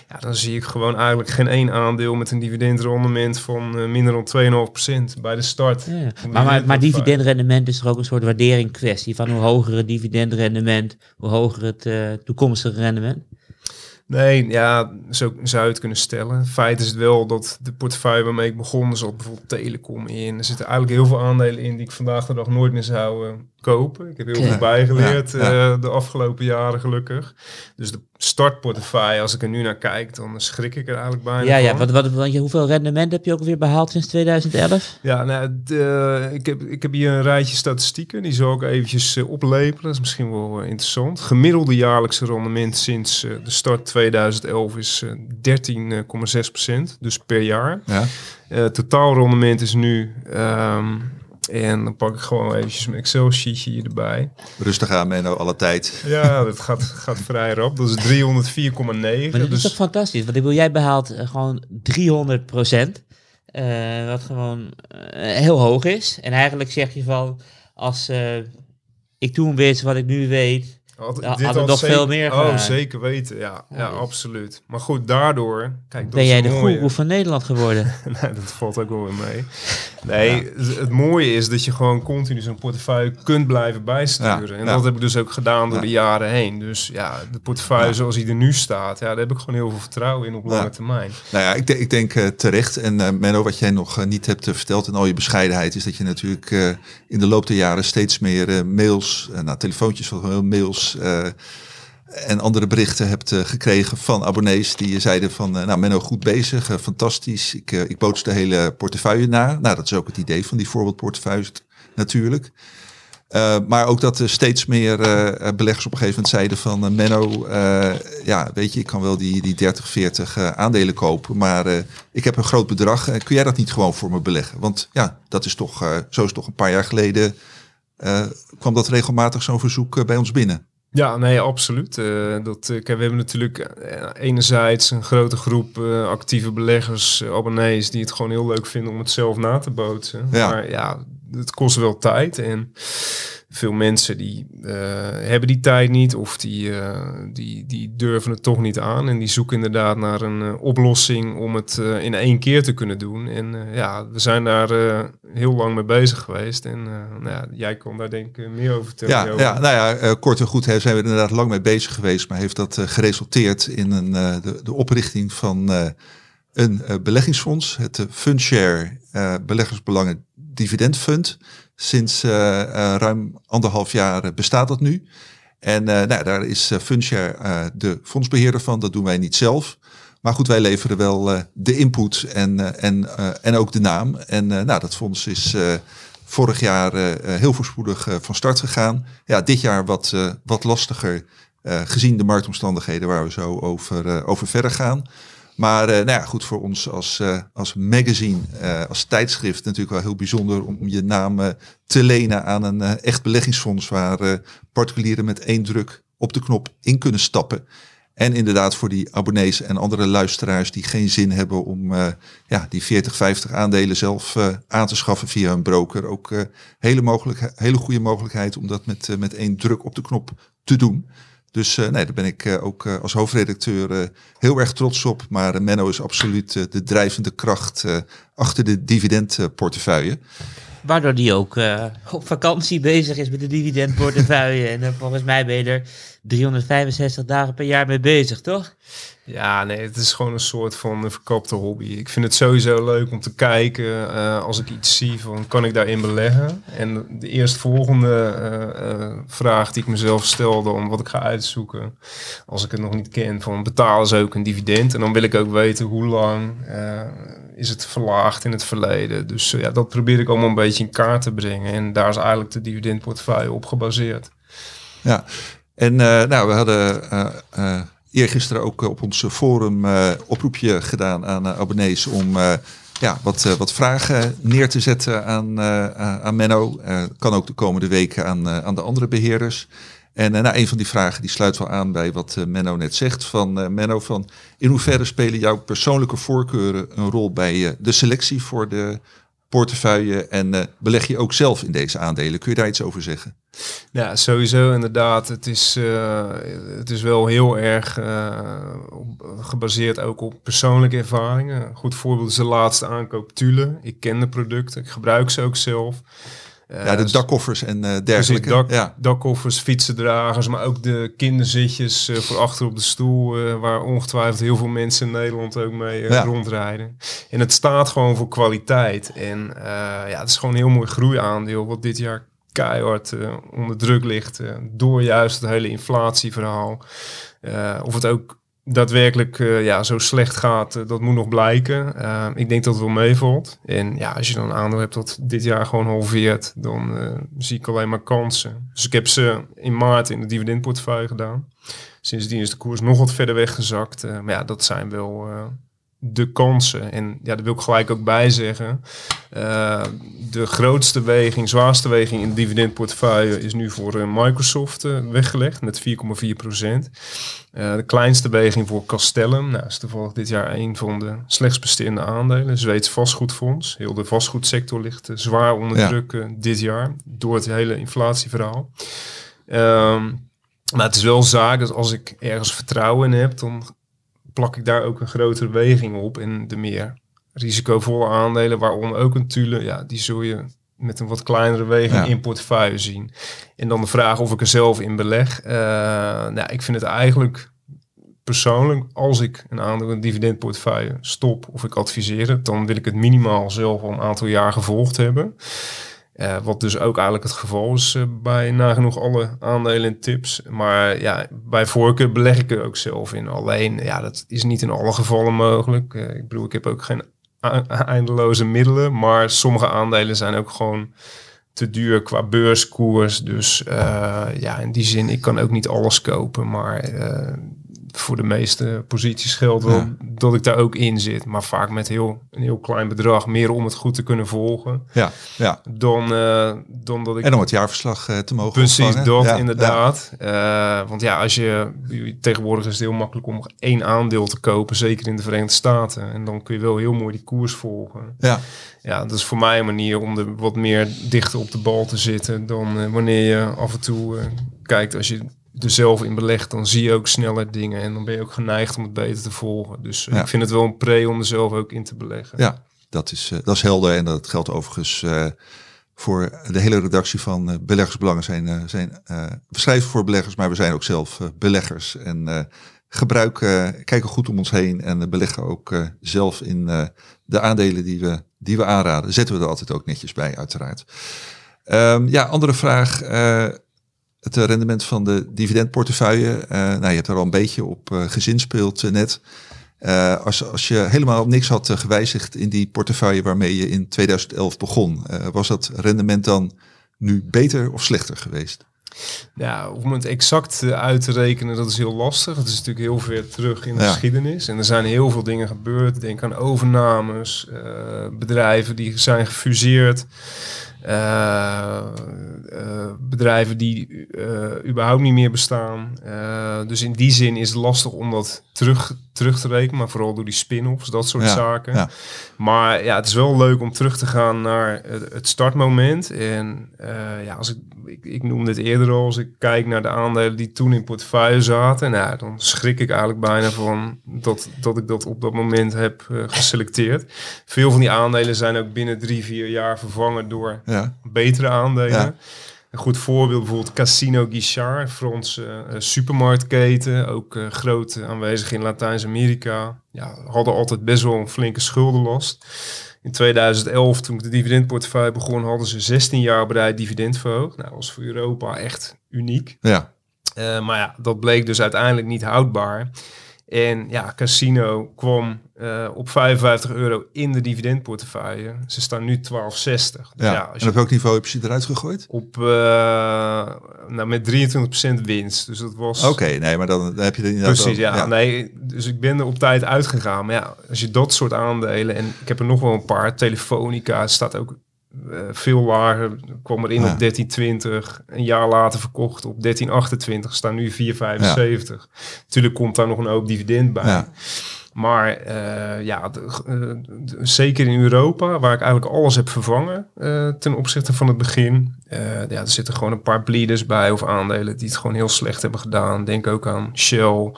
Ja, dan zie ik gewoon eigenlijk geen één aandeel met een dividendrendement van minder dan 2,5% bij de start. Ja, Maar, maar, dividendrendement is er ook een soort waardering kwestie van hoe hoger het dividendrendement, hoe hoger het toekomstige rendement. Nee, ja, zo zou het kunnen stellen. Feit is het wel dat de portefeuille waarmee ik begon, zat bijvoorbeeld telecom in. Er zitten eigenlijk heel veel aandelen in die ik vandaag de dag nooit meer zou eh, kopen. Ik heb heel veel bijgeleerd Ja, ja. eh, de afgelopen jaren gelukkig. Dus de startportefeuille, als ik er nu naar kijk, dan schrik ik er eigenlijk bijna Ja, ja. Wat, wat, wat, hoeveel rendement heb je ook weer behaald sinds 2011? Ja, nou, de, ik, heb, ik heb hier een rijtje statistieken. Die zal ik eventjes eh, oplepelen. Dat is misschien wel eh, interessant. Gemiddelde jaarlijkse rendement sinds eh, de start 2011 is eh 13,6% Dus per jaar. Ja. Eh totaal rendement is nu... ehm, en dan pak ik gewoon eventjes mijn Excel-sheetje hier erbij. Rustig aan, Menno, alle tijd. Ja, dat gaat, gaat vrij rap. Dat is 304,9. Maar dat is Dus toch fantastisch? Want ik wil, jij behaalt eh, gewoon 300 procent. wat gewoon eh, heel hoog is. En eigenlijk zeg je van, als eh, ik toen wist wat ik nu weet, Had, Ja, dit had nog zeker- veel meer Oh, zeker weten. Ja, ja, Ja. absoluut. Maar goed, daardoor... Kijk, ben jij de goeroe van Nederland geworden. nee, dat valt ook wel weer mee. Nee, het, het mooie is dat je gewoon continu zo'n portefeuille kunt blijven bijsturen. En dat heb ik dus ook gedaan door de jaren heen. Dus ja, de portefeuille zoals die er nu staat, ja, daar heb ik gewoon heel veel vertrouwen in op lange termijn. Nou ja, ik, denk- ik denk eh, terecht. En eh, Menno, wat jij nog eh, niet hebt verteld in al je bescheidenheid, is dat je natuurlijk in de loop der jaren steeds meer mails, nou, telefoontjes van mails eh, en andere berichten hebt eh, gekregen van abonnees die zeiden van, eh, nou Menno, goed bezig, fantastisch. Ik, ik boots de hele portefeuille na. Nou, dat is ook het idee van die voorbeeldportefeuilles natuurlijk. Maar ook dat er steeds meer beleggers op een gegeven moment zeiden van Menno, ja, weet je, ik kan wel die, die 30, 40 eh, aandelen kopen, maar ik heb een groot bedrag. Kun jij dat niet gewoon voor me beleggen? Want ja, dat is toch, zo is toch een paar jaar geleden, kwam dat regelmatig zo'n verzoek bij ons binnen. Ja, nee, absoluut. Eh, dat, kijk, we hebben natuurlijk eh, enerzijds een grote groep actieve beleggers, abonnees, die het gewoon heel leuk vinden om het zelf na te bootsen. Ja. Maar ja, het kost wel tijd en veel mensen die eh, hebben die tijd niet of die, eh, die, die durven het toch niet aan en die zoeken inderdaad naar een eh, oplossing om het in één keer te kunnen doen. En ja, we zijn daar heel lang mee bezig geweest en nou ja, jij kon daar denk ik meer over vertellen. Ja, Johan. ja, nou ja, kort en goed hè, zijn we er inderdaad lang mee bezig geweest, maar heeft dat geresulteerd in een, de, de oprichting van een beleggingsfonds, het Fundshare Beleggersbelangen Dividend Fund. Sinds eh, eh, ruim anderhalf jaar bestaat dat nu. En eh, nou, daar is Fundshare eh, de fondsbeheerder van, dat doen wij niet zelf. Maar goed, wij leveren wel de input en, en, en ook de naam. En nou, dat fonds is vorig jaar heel voorspoedig van start gegaan. Ja, dit jaar wat, wat lastiger gezien de marktomstandigheden waar we zo over, over verder gaan. Maar eh, nou ja, goed voor ons als, eh, als magazine, eh, als tijdschrift natuurlijk wel heel bijzonder om je naam te lenen aan een echt beleggingsfonds waar particulieren met één druk op de knop in kunnen stappen. En inderdaad voor die abonnees en andere luisteraars die geen zin hebben om ja, die 40, 50 aandelen zelf aan te schaffen via een broker. Ook eh, hele, hele goede mogelijkheid om dat met, met één druk op de knop te doen. Dus eh, nee, daar ben ik eh, ook eh, als hoofdredacteur heel erg trots op. Maar Menno is absoluut de drijvende kracht achter de dividendportefeuille. Waardoor die ook op vakantie bezig is met de dividendportefeuille. en volgens mij ben je er 365 dagen per jaar mee bezig, toch? Ja, nee, het is gewoon een soort van een verkapte hobby. Ik vind het sowieso leuk om te kijken eh, als ik iets zie van kan ik daarin beleggen. En de eerstvolgende eh, eh, vraag die ik mezelf stelde om wat ik ga uitzoeken, als ik het nog niet ken, van betalen ze ook een dividend? En dan wil ik ook weten hoe lang eh, is het verlaagd in het verleden. Dus ja, dat probeer ik allemaal een beetje in kaart te brengen. En daar is eigenlijk de dividendportefeuille op gebaseerd. Ja, en eh, nou, we hadden eh eh eergisteren ook op ons forum oproepje gedaan aan abonnees om ja, wat, wat vragen neer te zetten aan, aan- Menno. Kan ook de komende weken aan, aan de andere beheerders. En nou, een van die vragen die sluit wel aan bij wat Menno net zegt. Van Menno, van in hoeverre spelen jouw persoonlijke voorkeuren een rol bij de selectie voor de portefeuille? En eh, beleg je ook zelf in deze aandelen? Kun je daar iets over zeggen? Ja, sowieso inderdaad. Het is, eh, het is wel heel erg eh, gebaseerd ook op persoonlijke ervaringen. Een goed voorbeeld is de laatste aankoop Tule. Ik ken de producten, ik gebruik ze ook zelf. Eh, Ja, de dus- dakkoffers en eh dergelijke. dak, ja. dakkoffers, fietsendragers, maar ook de kinderzitjes eh, voor achter op de stoel, eh, waar ongetwijfeld heel veel mensen in Nederland ook mee eh, Ja. rondrijden. En het staat gewoon voor kwaliteit. En eh, ja, het is gewoon een heel mooi groeiaandeel, wat dit jaar keihard eh, onder druk ligt eh, door juist het hele inflatieverhaal. Eh, of het ook daadwerkelijk eh, ja, zo slecht gaat, eh, dat moet nog blijken. Eh, ik denk dat het wel meevalt. En ja, als je dan een aandeel hebt dat dit jaar gewoon halveert, dan zie ik alleen maar kansen. Dus ik heb ze in maart in de dividendportefeuille gedaan. Sindsdien is de koers nog wat verder weggezakt. Maar ja, dat zijn wel de kansen. En ja, daar wil ik gelijk ook bij zeggen. eh, de grootste weging, zwaarste weging in de dividendportefeuille is nu voor eh, Microsoft eh, weggelegd met 4,4 procent. De kleinste weging voor Castellum. Nou, is toevallig dit jaar een van de slechtst presterende aandelen. Zweeds vastgoedfonds. Heel de vastgoedsector ligt zwaar onder Ja. druk dit jaar. Door het hele inflatieverhaal. Ehm, maar het is wel zaak dat als ik ergens vertrouwen in heb, dan plak ik daar ook een grotere weging op. En de meer risicovolle aandelen, waaronder ook een Tule, ja, die zul je met een wat kleinere weging Ja. in portefeuille zien. En dan de vraag of ik er zelf in beleg. Eh, nou, ik vind het eigenlijk persoonlijk, als ik een aandeel een dividendportefeuille stop of ik adviseer het, dan wil ik het minimaal zelf al een aantal jaar gevolgd hebben. Eh, wat dus ook eigenlijk het geval is eh, bij nagenoeg alle aandelen en tips. Maar ja, bij voorkeur beleg ik er ook zelf in. Alleen, ja, dat is niet in alle gevallen mogelijk. Eh, ik bedoel, ik heb ook geen eindeloze middelen. Maar sommige aandelen zijn ook gewoon te duur qua beurskoers. Dus ja, in die zin, ik kan ook niet alles kopen. Maar voor de meeste posities geldt wel Ja. dat ik daar ook in zit. Maar vaak met heel, een heel klein bedrag. Meer om het goed te kunnen volgen. Ja, ja. Dan, eh, dan dat ik... En om het jaarverslag eh, te mogen Precies, ontvangen. dat Ja, inderdaad. Eh, want ja, als je tegenwoordig is het heel makkelijk om één aandeel te kopen, zeker in de Verenigde Staten. En dan kun je wel heel mooi die koers volgen. Ja, Ja, dat is voor mij een manier om er wat meer dichter op de bal te zitten dan wanneer je af en toe kijkt. Als je er zelf in belegt, dan zie je ook sneller dingen en dan ben je ook geneigd om het beter te volgen. Dus eh, Ja. ik vind het wel een pre om er zelf ook in te beleggen. ja. Dat, is, eh, dat is helder en dat geldt overigens eh, voor de hele redactie van Beleggersbelangen. Zijn, zijn, we schrijven voor beleggers, maar we zijn ook zelf beleggers. En gebruiken, kijken goed om ons heen en beleggen ook zelf in de aandelen die we, die we aanraden. Zetten we er altijd ook netjes bij, uiteraard. Ehm, ja, andere vraag. Het eh, rendement van de dividendportefeuille. Eh, nou, je hebt er al een beetje op eh, gezinspeeld net. Als, als je helemaal niks had gewijzigd in die portefeuille waarmee je in 2011 begon, was dat rendement dan nu beter of slechter geweest? Ja, om het exact uit te rekenen, dat is heel lastig. Het is natuurlijk heel ver terug in de Ja. geschiedenis. En er zijn heel veel dingen gebeurd. Denk aan overnames, bedrijven die zijn gefuseerd. Eh, eh, bedrijven die eh, überhaupt niet meer bestaan. Dus in die zin is het lastig om dat terug, terug te rekenen. Maar vooral door die spin-offs, dat soort Ja, zaken. ja. Maar ja, het is wel leuk om terug te gaan naar het, startmoment. En eh, ja, als ik, ik, ik noemde het eerder al, als ik kijk naar de aandelen die toen in portefeuille zaten, nou, dan schrik ik eigenlijk bijna van dat, dat ik dat op dat moment heb eh, geselecteerd. Veel van die aandelen zijn ook binnen drie, vier jaar vervangen door Ja, betere aandelen. Een goed voorbeeld bijvoorbeeld Casino Guichard, Franse eh, supermarktketen, ook eh, groot aanwezig in Latijns-Amerika. Ja, hadden altijd best wel een flinke schuldenlast. In 2011, toen ik de dividendportefeuille begon, hadden ze 16 jaar bereid dividend verhoogd. Nou, dat was voor Europa echt uniek. ja, Eh, maar ja, dat bleek dus uiteindelijk niet houdbaar. En ja, Casino kwam eh, op 55 euro in de dividendportefeuille. Ze staan nu 12,60. Dus ja. ja, en op welk niveau heb je ze eruit gegooid? op, eh, nou, met 23% winst. Dus dat was... Oké, nee, maar dan, dan heb je er inderdaad Precies, wel- ja, Nee, dus ik ben er op tijd uitgegaan. Maar ja, als je dat soort aandelen... En ik heb er nog wel een paar. Telefonica staat ook eh, veel lager. Kwam erin Ja. op 1320. Een jaar later verkocht op 1328. Staan nu 475. Natuurlijk komt daar nog een hoop dividend bij. Maar eh, ja, de- eh, de- zeker in Europa, waar ik eigenlijk alles heb vervangen eh, ten opzichte van het begin. ja, er zitten gewoon een paar bleeders bij of aandelen die het gewoon heel slecht hebben gedaan. Denk ook aan Shell,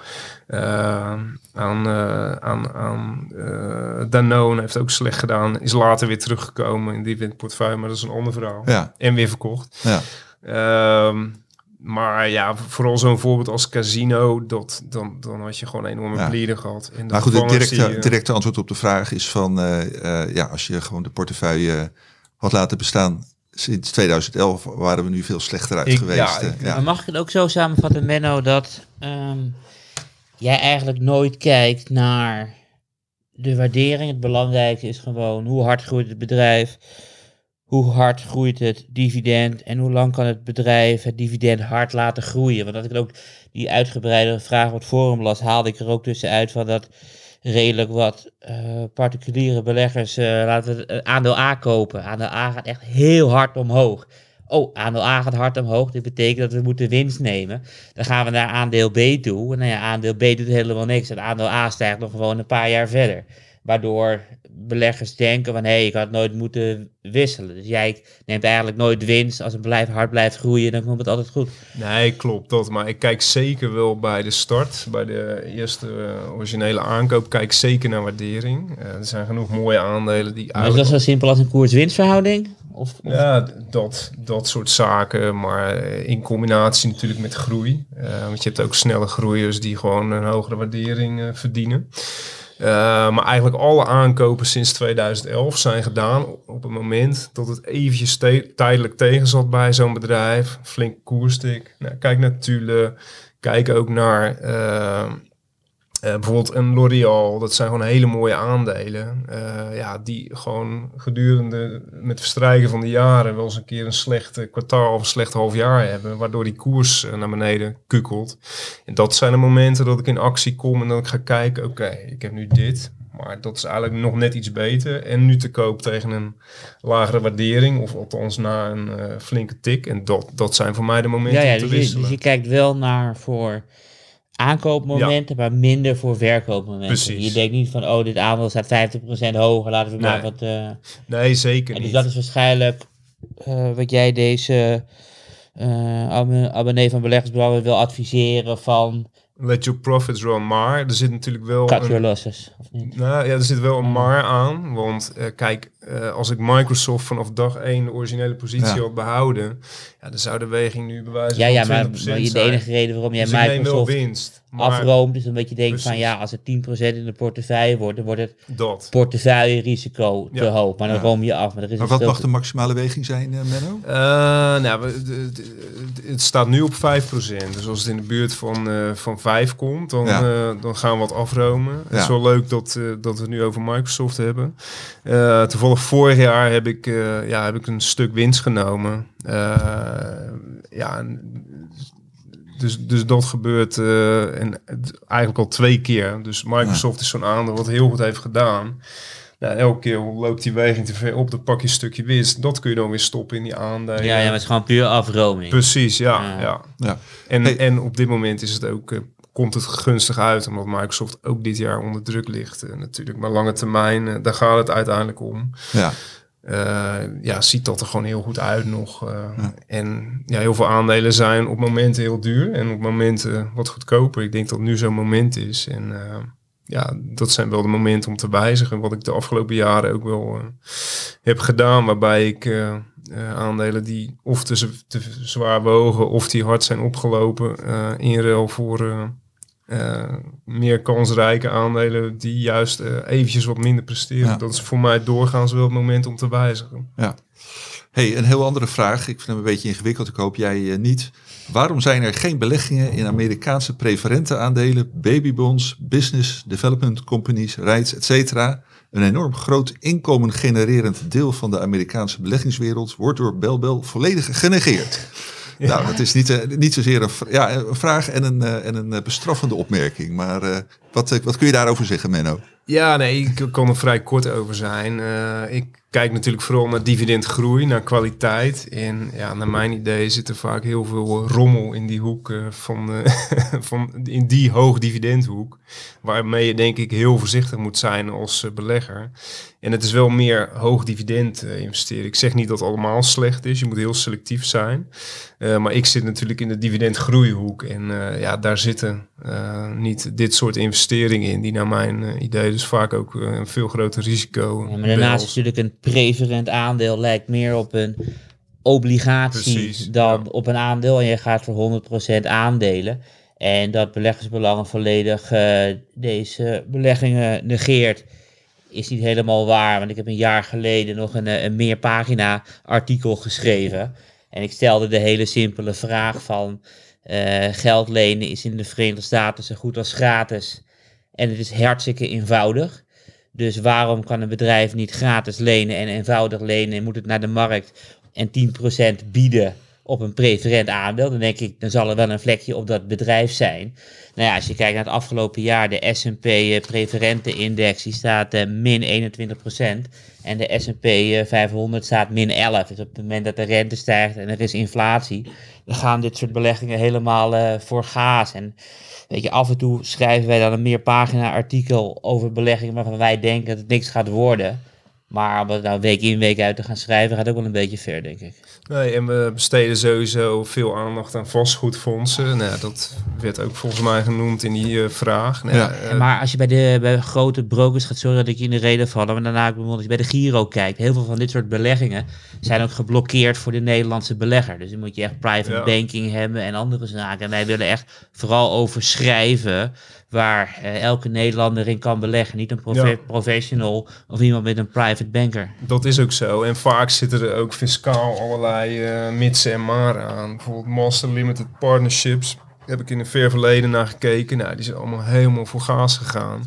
aan, aan, aan Danone heeft ook slecht gedaan. Is later weer teruggekomen in die windportefeuille, maar dat is een ander verhaal. Ja, En weer verkocht. ja. Ehm, maar ja, vooral zo'n voorbeeld als casino, dat, dan, dan had je gewoon een enorme Ja. gehad. En de Maar goed, het directe, eh, directe antwoord op de vraag is van, eh, eh, ja, als je gewoon de portefeuille had laten bestaan sinds 2011, waren we nu veel slechter uit Ik- geweest. ja, eh, ik- ja. Maar mag ik het ook zo samenvatten, Menno, dat ehm, jij eigenlijk nooit kijkt naar de waardering. Het belangrijke is gewoon hoe hard groeit het bedrijf, hoe hard groeit het dividend en hoe lang kan het bedrijf het dividend hard laten groeien. Want als ik ook die uitgebreide vraag op het forum las, haalde ik er ook tussenuit van dat redelijk wat eh, particuliere beleggers, eh, laten eh, aandeel A kopen. Aandeel A gaat echt heel hard omhoog. Oh, aandeel A gaat hard omhoog. Dit betekent dat we moeten winst nemen. Dan gaan we naar aandeel B toe. En nou ja, aandeel B doet helemaal niks. En aandeel A stijgt nog gewoon een paar jaar verder. Waardoor beleggers denken van hé, hey, ik had nooit moeten wisselen. Dus jij neemt eigenlijk nooit winst. Als een bedrijf hard blijft groeien, dan komt het altijd goed. Nee, klopt dat. Maar ik kijk zeker wel bij de start, bij de eerste uh, originele aankoop, kijk zeker naar waardering. Uh, er zijn genoeg mooie aandelen die. Maar is dat zo simpel als een koers-winstverhouding? Of, of, Ja, dat, dat soort zaken, maar eh, in combinatie natuurlijk met groei. Uh, want je hebt ook snelle groeiers die gewoon een hogere waardering verdienen. Uh, maar eigenlijk alle aankopen sinds 2011 zijn gedaan op het moment dat het eventjes tijdelijk tegen zat bij zo'n bedrijf. Flink koerstik. Nou, kijk naar Tule. Kijk ook naar uh, uh, bijvoorbeeld een L'Oreal, dat zijn gewoon hele mooie aandelen. Uh, ja, die gewoon gedurende met verstrijken van de jaren wel eens een keer een slecht kwartaal of een slecht half jaar hebben. Waardoor die koers uh, naar beneden kukelt. En dat zijn de momenten dat ik in actie kom en dat ik ga kijken, oké, okay, ik heb nu dit. Maar dat is eigenlijk nog net iets beter. En nu te koop tegen een lagere waardering. Of althans na een flinke tik. En dat, dat zijn voor mij de momenten ja, ja, om te dus wisselen. Je, dus je kijkt wel naar voor aankoopmomenten, ja. maar minder voor verkoopmomenten. Precies. Je denkt niet van, oh, dit aandeel staat 50% hoger, laten we nee. maar wat... Uh... Nee, zeker en niet. Dus dat is waarschijnlijk uh, wat jij deze uh, abonnee van beleggersbelangen wil adviseren van... Let your profits run, maar er zit natuurlijk wel... Cut een, your losses, of niet? Nou ja, er zit wel een maar aan, want kijk, uh, als ik Microsoft vanaf dag 1 de originele positie Ja. had behouden, ja, dan zou de weging nu bewijzen Ja, ja, van 20% maar, maar je- de enige reden waarom jij Dus Microsoft winst, afroomt, is omdat je denkt van, ja, als het 10% in de portefeuille wordt, dan wordt het dat. portefeuille-risico te Ja. hoog. Maar dan Ja. room je af. Maar, er is Maar wat mag de maximale weging zijn, eh, Menno? Eh, nou, we- de- de- het staat nu op 5%. Dus als het in de buurt van, eh, van 5 komt, dan, Ja. eh, dan gaan we wat afromen. Het is wel leuk dat, eh, dat we het nu over Microsoft hebben. Eh, vorig jaar heb ik, eh, ja, heb ik een stuk winst genomen. Eh, ja, dus, dus dat gebeurt eh, en eigenlijk al twee keer. Dus Microsoft is zo'n aandeel wat heel goed heeft gedaan. Nou, elke keer loopt die weging te ver op, dan pak je een stukje winst. Dat kun je dan weer stoppen in die aandelen. Ja, ja, maar het is gewoon puur afroming. Precies, ja. Ja. ja. Ja. En, Hey. en op dit moment is het ook, komt het gunstig uit, omdat Microsoft ook dit jaar onder druk ligt eh, natuurlijk. Maar lange termijn, eh, daar gaat het uiteindelijk om. Ja. Eh, ja, ziet dat er gewoon heel goed uit nog. En ja, heel veel aandelen zijn op momenten heel duur en op momenten wat goedkoper. Ik denk dat nu zo'n moment is. En ja, dat zijn wel de momenten om te wijzigen. Wat ik de afgelopen jaren ook wel heb gedaan. Waarbij ik aandelen die of te, te zwaar wogen of die hard zijn opgelopen. in ruil voor eh, meer kansrijke aandelen die juist eh, eventjes wat minder presteren. Ja. Dat is voor mij doorgaans wel het moment om te wijzigen. Ja. Hey, een heel andere vraag. Ik vind hem een beetje ingewikkeld. Ik hoop jij eh, niet. Waarom zijn er geen beleggingen in Amerikaanse preferente aandelen, babybonds, business development companies, REITs, etc.? Een enorm groot inkomen genererend deel van de Amerikaanse beleggingswereld wordt door Belbel volledig genegeerd. Nou, dat is niet, eh, niet zozeer een, ja, vraag en een, eh, en een eh, bestraffende opmerking. Maar wat, wat kun je daarover zeggen, Menno? Ja, nee, ik kan er vrij kort over zijn. Eh, ik kijk natuurlijk vooral naar dividendgroei, naar kwaliteit. En ja, naar mijn idee zit er vaak heel veel rommel in die hoek eh, van, eh, van in die hoog dividendhoek. Waarmee je denk ik heel voorzichtig moet zijn als eh, belegger. En het is wel meer hoog dividend eh, investeren. Ik zeg niet dat het allemaal slecht is. Je moet heel selectief zijn. Eh, maar ik zit natuurlijk in de dividendgroeihoek. En eh, ja, daar zitten eh, niet dit soort investeringen in. Die naar mijn eh, idee dus vaak ook eh, een veel groter risico Ja, maar daarnaast is natuurlijk een preferent aandeel lijkt meer op een obligatie Precies, dan ja. op een aandeel. En je gaat voor 100% aandelen. En dat beleggersbelangen volledig eh, deze beleggingen negeert, is niet helemaal waar. Want ik heb een jaar geleden nog een, eh, een meerpagina artikel geschreven. En ik stelde de hele simpele vraag van geld lenen is in de Verenigde Staten zo goed als gratis. En het is hartstikke eenvoudig. Dus waarom kan een bedrijf niet gratis lenen en eenvoudig lenen en moet het naar de markt en 10% bieden op een preferent aandeel, dan denk ik, dan zal er wel een vlekje op dat bedrijf zijn. Nou ja, als je kijkt naar het afgelopen jaar, de S&P eh, preferente index, die staat uh, min 21% En de S&P 500 staat min 11. Dus op het moment dat de rente stijgt en er is inflatie, dan gaan dit soort beleggingen helemaal voor gaas. En weet je, af en toe schrijven wij dan een meerpagina artikel over beleggingen waarvan wij denken dat het niks gaat worden. Maar om het nou week in week uit te gaan schrijven, gaat ook wel een beetje ver, denk ik. Nee, en we besteden sowieso veel aandacht aan vastgoedfondsen. Nou, dat werd ook volgens mij genoemd in die uh, vraag. Nou, ja. Uh, maar als je bij de bij grote brokers gaat, sorry dat ik je in de reden vallen, maar daarna bijvoorbeeld als je bij de Giro kijkt, heel veel van dit soort beleggingen zijn ook geblokkeerd voor de Nederlandse belegger. Dus dan moet je echt private ja. banking hebben en andere zaken. En wij willen echt vooral over schrijven waar uh, elke Nederlander in kan beleggen. Niet een profe ja. professional of iemand met een private banker. Dat is ook zo. En vaak zitten er ook fiscaal allerlei uh, mitsen en maren aan. Bijvoorbeeld Master Limited Partnerships. Heb ik in een ver verleden naar gekeken. Nou, die zijn allemaal helemaal voor gaas gegaan.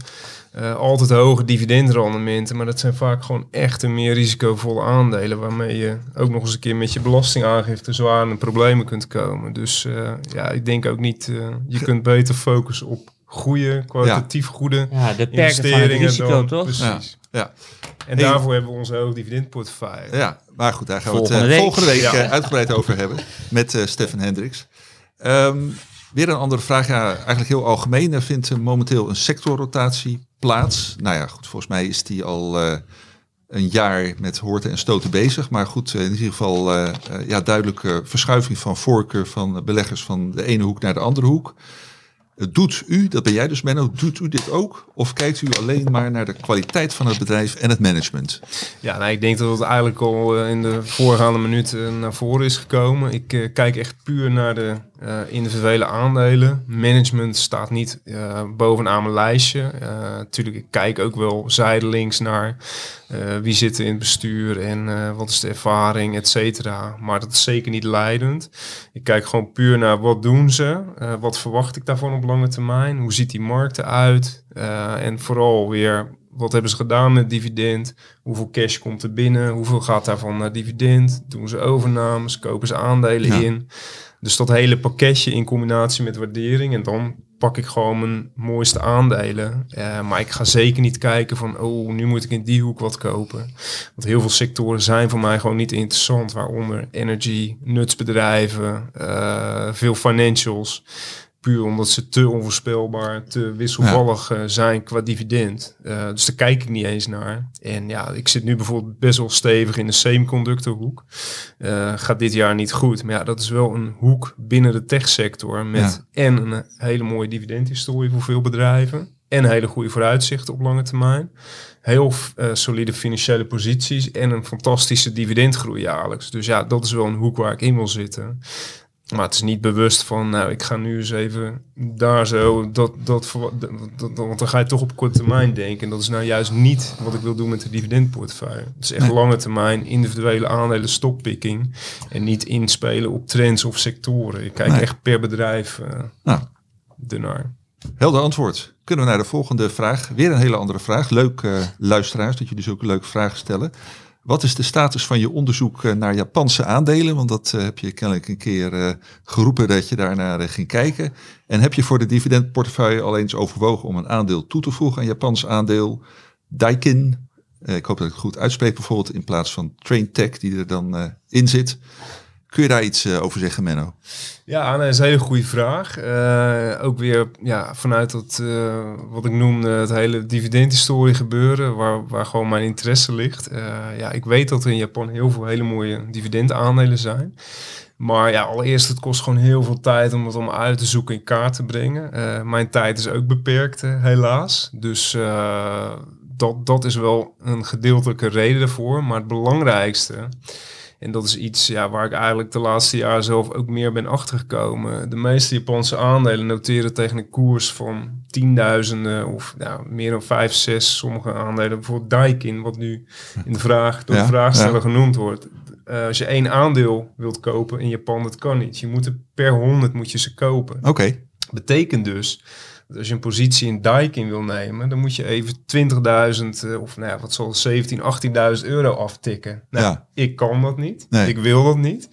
Uh, altijd hoge dividendrendementen, maar dat zijn vaak gewoon echt een meer risicovolle aandelen, waarmee je ook nog eens een keer met je belastingaangifte zwaar in problemen kunt komen. Dus uh, ja, ik denk ook niet, uh, je kunt beter focussen op goede, kwalitatief ja. goede ja, de investeringen. Van het risico, dan, toch? Precies. Ja. ja. En hey. daarvoor hebben we onze hoog dividendportefeuille. Ja, maar goed, daar gaan volgende we het uh, volgende week ja. uitgebreid over hebben met uh, Stefan Hendricks. Um, weer een andere vraag, ja, eigenlijk heel algemeen. Er vindt momenteel een sectorrotatie plaats. Nou ja, goed, volgens mij is die al uh, een jaar met hoorten en stoten bezig. Maar goed, in ieder geval uh, uh, ja, duidelijke verschuiving van voorkeur van beleggers van de ene hoek naar de andere hoek. Doet u, dat ben jij dus Menno, doet u dit ook? Of kijkt u alleen maar naar de kwaliteit van het bedrijf en het management? Ja, nou, ik denk dat het eigenlijk al in de voorgaande minuten naar voren is gekomen. Ik uh, kijk echt puur naar de uh, individuele aandelen. Management staat niet uh, bovenaan mijn lijstje. Natuurlijk, ik kijk ook wel zijdelings naar wie zit er in het bestuur en wat is de ervaring, et cetera. Maar dat is zeker niet leidend. Ik kijk gewoon puur naar wat doen ze, wat verwacht ik daarvan op lange termijn, hoe ziet die markt eruit en vooral weer wat hebben ze gedaan met dividend? Hoeveel cash komt er binnen? Hoeveel gaat daarvan naar dividend? Doen ze overnames? Kopen ze aandelen ja. in? Dus dat hele pakketje in combinatie met waardering. En dan pak ik gewoon mijn mooiste aandelen. Uh, maar ik ga zeker niet kijken van, oh, nu moet ik in die hoek wat kopen. Want heel veel sectoren zijn voor mij gewoon niet interessant. Waaronder energy, nutsbedrijven, uh, veel financials. Puur omdat ze te onvoorspelbaar, te wisselvallig ja. uh, zijn qua dividend. Uh, dus daar kijk ik niet eens naar. En ja, ik zit nu bijvoorbeeld best wel stevig in de semiconductorhoek. Uh, gaat dit jaar niet goed. Maar ja, dat is wel een hoek binnen de techsector. Met ja. en een hele mooie dividendhistorie voor veel bedrijven. En hele goede vooruitzichten op lange termijn. Heel solide financiële posities. En een fantastische dividendgroei jaarlijks. Dus ja, dat is wel een hoek waar ik in wil zitten. Maar het is niet bewust van, nou, ik ga nu eens even daar zo, dat, dat, want dan ga je toch op korte termijn denken. En dat is nou juist niet wat ik wil doen met de dividendportefeuille. Het is echt nee. lange termijn, individuele aandelen stockpicking. En niet inspelen op trends of sectoren. Ik kijk nee. echt per bedrijf uh, nou. ernaar. Helder antwoord. Kunnen we naar de volgende vraag. Weer een hele andere vraag. Leuk uh, luisteraars, dat jullie zulke leuke vragen stellen. Wat is de status van je onderzoek naar Japanse aandelen? Want dat uh, heb je kennelijk een keer uh, geroepen dat je daarnaar ging kijken. En heb je voor de dividendportefeuille al eens overwogen om een aandeel toe te voegen, een Japans aandeel, Daikin? ik hoop dat ik het goed uitspreek, bijvoorbeeld in plaats van Traintech die er dan in zit. Kun je daar iets uh, over zeggen, Menno? Ja, dat is een hele goede vraag. Uh, ook weer ja, vanuit dat, uh, wat ik noemde, het hele dividendhistorie gebeuren, waar, waar gewoon mijn interesse ligt. ja, ik weet dat er in Japan heel veel hele mooie dividendaandelen zijn. Maar ja, allereerst, het kost gewoon heel veel tijd om het om uit te zoeken in kaart te brengen. mijn tijd is ook beperkt, helaas. Dus dat, dat is wel een gedeeltelijke reden ervoor. Maar het belangrijkste en dat is iets ja, waar ik eigenlijk de laatste jaren zelf ook meer ben achtergekomen. De meeste Japanse aandelen noteren tegen een koers van tienduizenden of nou, meer dan vijf, zes. Sommige aandelen, bijvoorbeeld Daikin, wat nu in de vraag, door de ja, vraagsteller ja. genoemd wordt. Uh, als je één aandeel wilt kopen in Japan, dat kan niet. Je moet er per honderd moet je ze kopen. Oké. Okay. Betekent dus Als je een positie in Daikin wil nemen, dan moet je even 20.000 eh, of nou ja, wat zal 17, 18.000 euro aftikken. Nou, Ja. ik kan dat niet. Nee. Ik wil dat niet.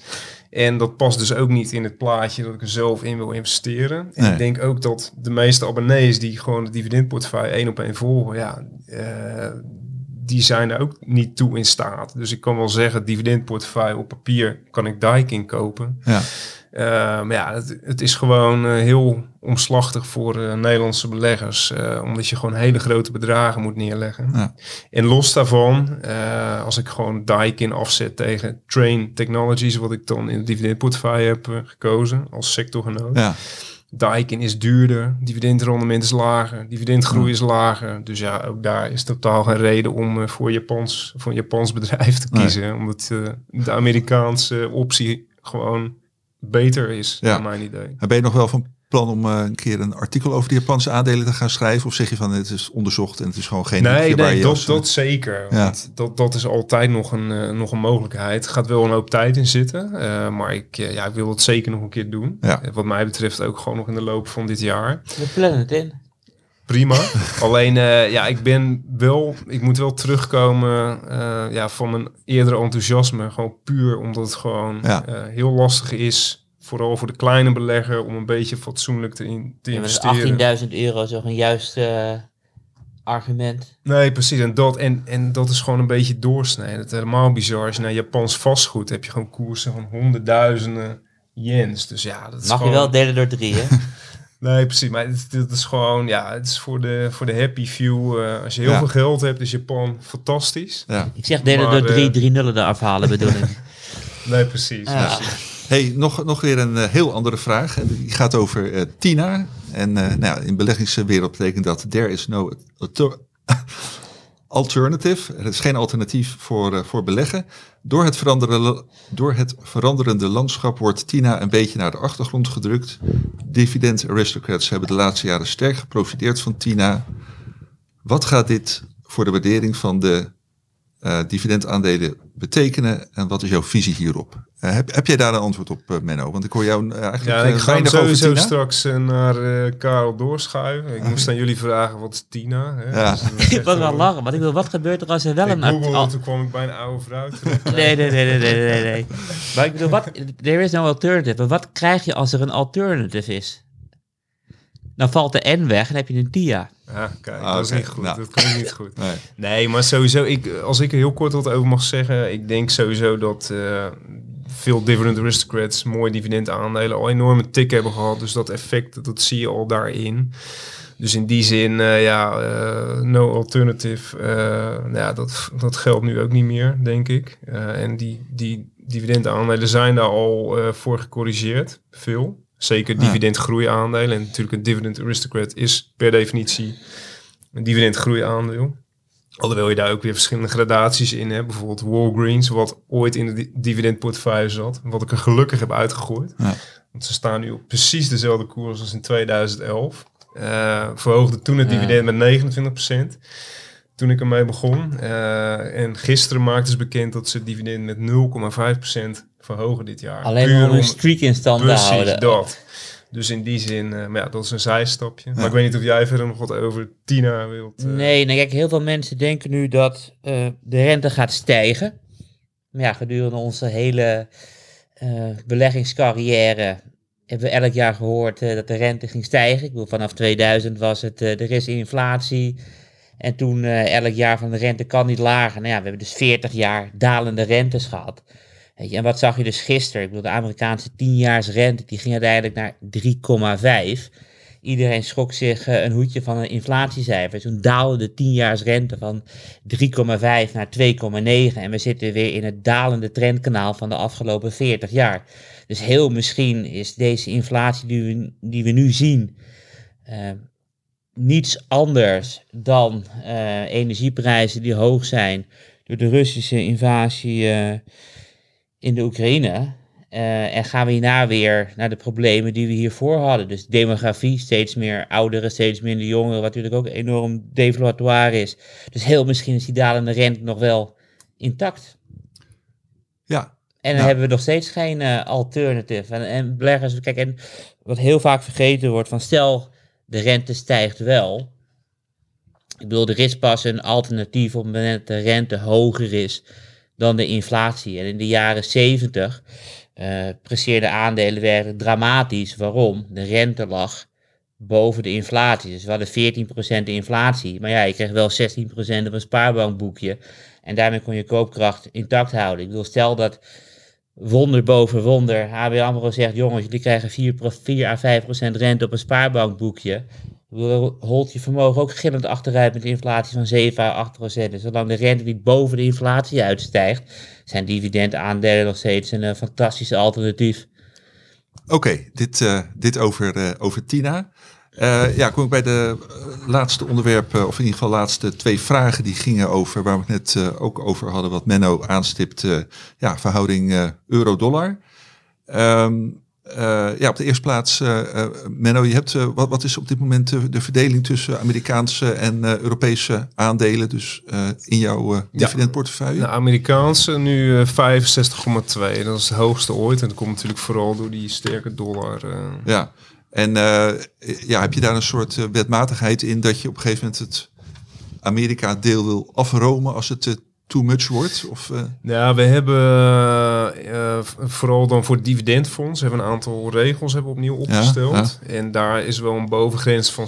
En dat past dus ook niet in het plaatje dat ik er zelf in wil investeren. En Nee. ik denk ook dat de meeste abonnees die gewoon de dividendportefeuille één op één volgen, ja, eh, die zijn er ook niet toe in staat. Dus ik kan wel zeggen, dividendportefeuille op papier kan ik Daikin kopen. Ja. Eh, maar ja, het, het is gewoon eh, heel omslachtig voor eh, Nederlandse beleggers. omdat je gewoon hele grote bedragen moet neerleggen. Ja. En los daarvan, als ik gewoon Daikin afzet tegen Train Technologies, wat ik dan in het dividendportefeuille heb gekozen als sectorgenoot. Ja. Daikin is duurder, dividendrendement is lager, dividendgroei is lager. Dus ja, ook daar is totaal geen reden om eh, voor, Japans, voor een Japans bedrijf te Nee. kiezen. Omdat eh, de Amerikaanse optie gewoon beter is, Ja. naar mijn idee. Ben je nog wel van plan om eh, een keer een artikel over de Japanse aandelen te gaan schrijven? Of zeg je van het is onderzocht en het is gewoon geen Nee, nee je dat, dat zeker. Ja. Want dat, dat is altijd nog een, eh, nog een mogelijkheid. Er gaat wel een hoop tijd in zitten. eh, maar ik, ja, ik wil het zeker nog een keer doen. Ja. Wat mij betreft ook gewoon nog in de loop van dit jaar. We plannen het in. Prima. Alleen, eh, ja, ik ben wel... Ik moet wel terugkomen eh, ja, van mijn eerdere enthousiasme. Gewoon puur omdat het gewoon Ja. eh, heel lastig is... Vooral voor de kleine belegger om een beetje fatsoenlijk te, in, te Ja, investeren. met 18.000 euro is toch een juist eh, argument. Nee, precies. En dat, en, en dat is gewoon een beetje doorsnijden. Het is helemaal bizar. Als je naar Japans vastgoed heb je gewoon koersen van honderdduizenden yens. Dus ja, dat is Mag je wel delen door drie, hè? Nee, precies. Maar het, het is gewoon, ja, het is voor de, voor de happy view. eh, als je heel Ja. veel geld hebt, is Japan fantastisch. Ja. Ik zeg delen Maar, door drie, eh, drie nullen eraf halen bedoel ik. Nee, precies. Ja. precies. Hey, nog, nog weer een eh, heel andere vraag. Die gaat over eh, Tina. En eh, nou, in beleggingswereld betekent dat there is no alter- alternative. Er is geen alternatief voor, voor beleggen. Door het, veranderen, door het veranderende landschap wordt Tina een beetje naar de achtergrond gedrukt. Dividend aristocrats hebben de laatste jaren sterk geprofiteerd van Tina. Wat gaat dit voor de waardering van de eh, dividendaandelen betekenen en wat is jouw visie hierop? Eh, heb, heb jij daar een antwoord op, eh, Menno? Want ik hoor jou eigenlijk Ja, ik ga sowieso Tina. straks naar eh, Karel doorschuiven. Ik moest aan jullie vragen, wat is Tina? Hè? Ja. Dus ik was wel lachen, want ik wil, wat gebeurt er als er wel Ik een... googelde, al- toen kwam ik bij een oude vrouw nee, nee, nee, nee, nee, nee. Maar ik bedoel, wat, there is no alternative. Maar wat krijg je als er een alternative is? Dan valt de N weg en heb je een TIA. Ja, kijk, Ah, dat is niet goed. Nou. Dat klinkt niet goed. Nee. Nee, maar sowieso, ik, als ik er heel kort wat over mag zeggen, ik denk sowieso dat eh, veel dividend aristocrats mooie dividendaandelen al enorme tik hebben gehad. Dus dat effect, dat zie je al daarin. Dus in die zin, eh, ja, eh, no alternative, eh, nou ja, dat, dat geldt nu ook niet meer, denk ik. Eh, en die, die dividendaandelen zijn daar al eh, voor gecorrigeerd, veel. Zeker Ja. dividendgroeiaandelen. En natuurlijk een dividend aristocrat is per definitie een dividendgroeiaandeel. Alhoewel je daar ook weer verschillende gradaties in hebt. Bijvoorbeeld Walgreens, wat ooit in de di- dividendportefeuille zat. Wat ik er gelukkig heb uitgegooid. Ja. Want ze staan nu op precies dezelfde koers als in 2011. Eh verhoogde toen het Ja. dividend met 29%. Toen ik ermee begon. Eh, en gisteren maakten ze bekend dat ze het dividend met 0,5% verhogen dit jaar. Alleen Puur om een streak in stand te houden. dat. Dus in die zin, eh, maar ja, dat is een zijstapje. Maar ik weet niet of jij verder nog wat over Tina wilt. eh, Nee, nou kijk, heel veel mensen denken nu dat de rente gaat stijgen. Maar ja, gedurende onze hele beleggingscarrière hebben we elk jaar gehoord eh, dat de rente ging stijgen. Ik bedoel, vanaf 2000 was het, er is inflatie. En toen eh, elk jaar van de rente kan niet lager. Nou ja, we hebben dus 40 jaar dalende rentes gehad. Weet je, en wat zag je dus gisteren? Ik bedoel, de Amerikaanse 10-jaarsrente die ging uiteindelijk naar 3,5. Iedereen schrok zich eh, een hoedje van een inflatiecijfer. Toen daalde de 10-jaarsrente van 3,5 naar 2,9. En we zitten weer in het dalende trendkanaal van de afgelopen 40 jaar. Dus heel misschien is deze inflatie die we, die we nu zien... eh, niets anders dan eh, energieprijzen die hoog zijn door de Russische invasie eh, in de Oekraïne. Eh, en gaan we hierna weer naar de problemen die we hiervoor hadden. Dus demografie, steeds meer ouderen, steeds minder jongeren, wat natuurlijk ook enorm devaluatoire is. Dus heel misschien is die dalende rente nog wel intact. Ja, En dan hebben we nog steeds geen alternative. En, en beleggers, kijk, en wat heel vaak vergeten wordt, van stel de rente stijgt wel. Ik bedoel, er is pas een alternatief op het moment dat de rente hoger is dan de inflatie. En in de jaren 70 uh, presteerde aandelen werden dramatisch. Waarom? De rente lag boven de inflatie. Dus we hadden 14% inflatie. Maar ja, je kreeg wel 16% op een spaarbankboekje. En daarmee kon je koopkracht intact houden. Ik bedoel, stel dat wonder boven wonder. HB AMRO zegt, jongens, jullie krijgen 4, 4 à 5% rente op een spaarbankboekje. Holt je vermogen ook gillend achteruit met een inflatie van 7 à 8 procent. Dus zolang de rente niet boven de inflatie uitstijgt, zijn dividendaandelen nog steeds een uh, fantastisch alternatief. Oké, dit, uh, dit over, uh, over Tina. Uh, ja, kom ik bij de laatste onderwerpen, of in ieder geval laatste twee vragen die gingen over, waar we het net uh, ook over hadden, wat Menno aanstipt, uh, ja, verhouding euro-dollar. Um, ja, op de eerste plaats, Menno, je hebt, wat, wat is op dit moment de, de verdeling tussen Amerikaanse en Europese aandelen, dus in jouw dividendportefeuille? De Amerikaanse nu 65,2, dat is het hoogste ooit en dat komt natuurlijk vooral door die sterke dollar. Ja. En uh, ja, heb je daar een soort uh, wetmatigheid in dat je op een gegeven moment het Amerika-deel wil afromen als het uh, too much wordt? Of, Ja, we hebben vooral dan voor het dividendfonds hebben een aantal regels hebben opnieuw opgesteld. Ja, ja. En daar is wel een bovengrens van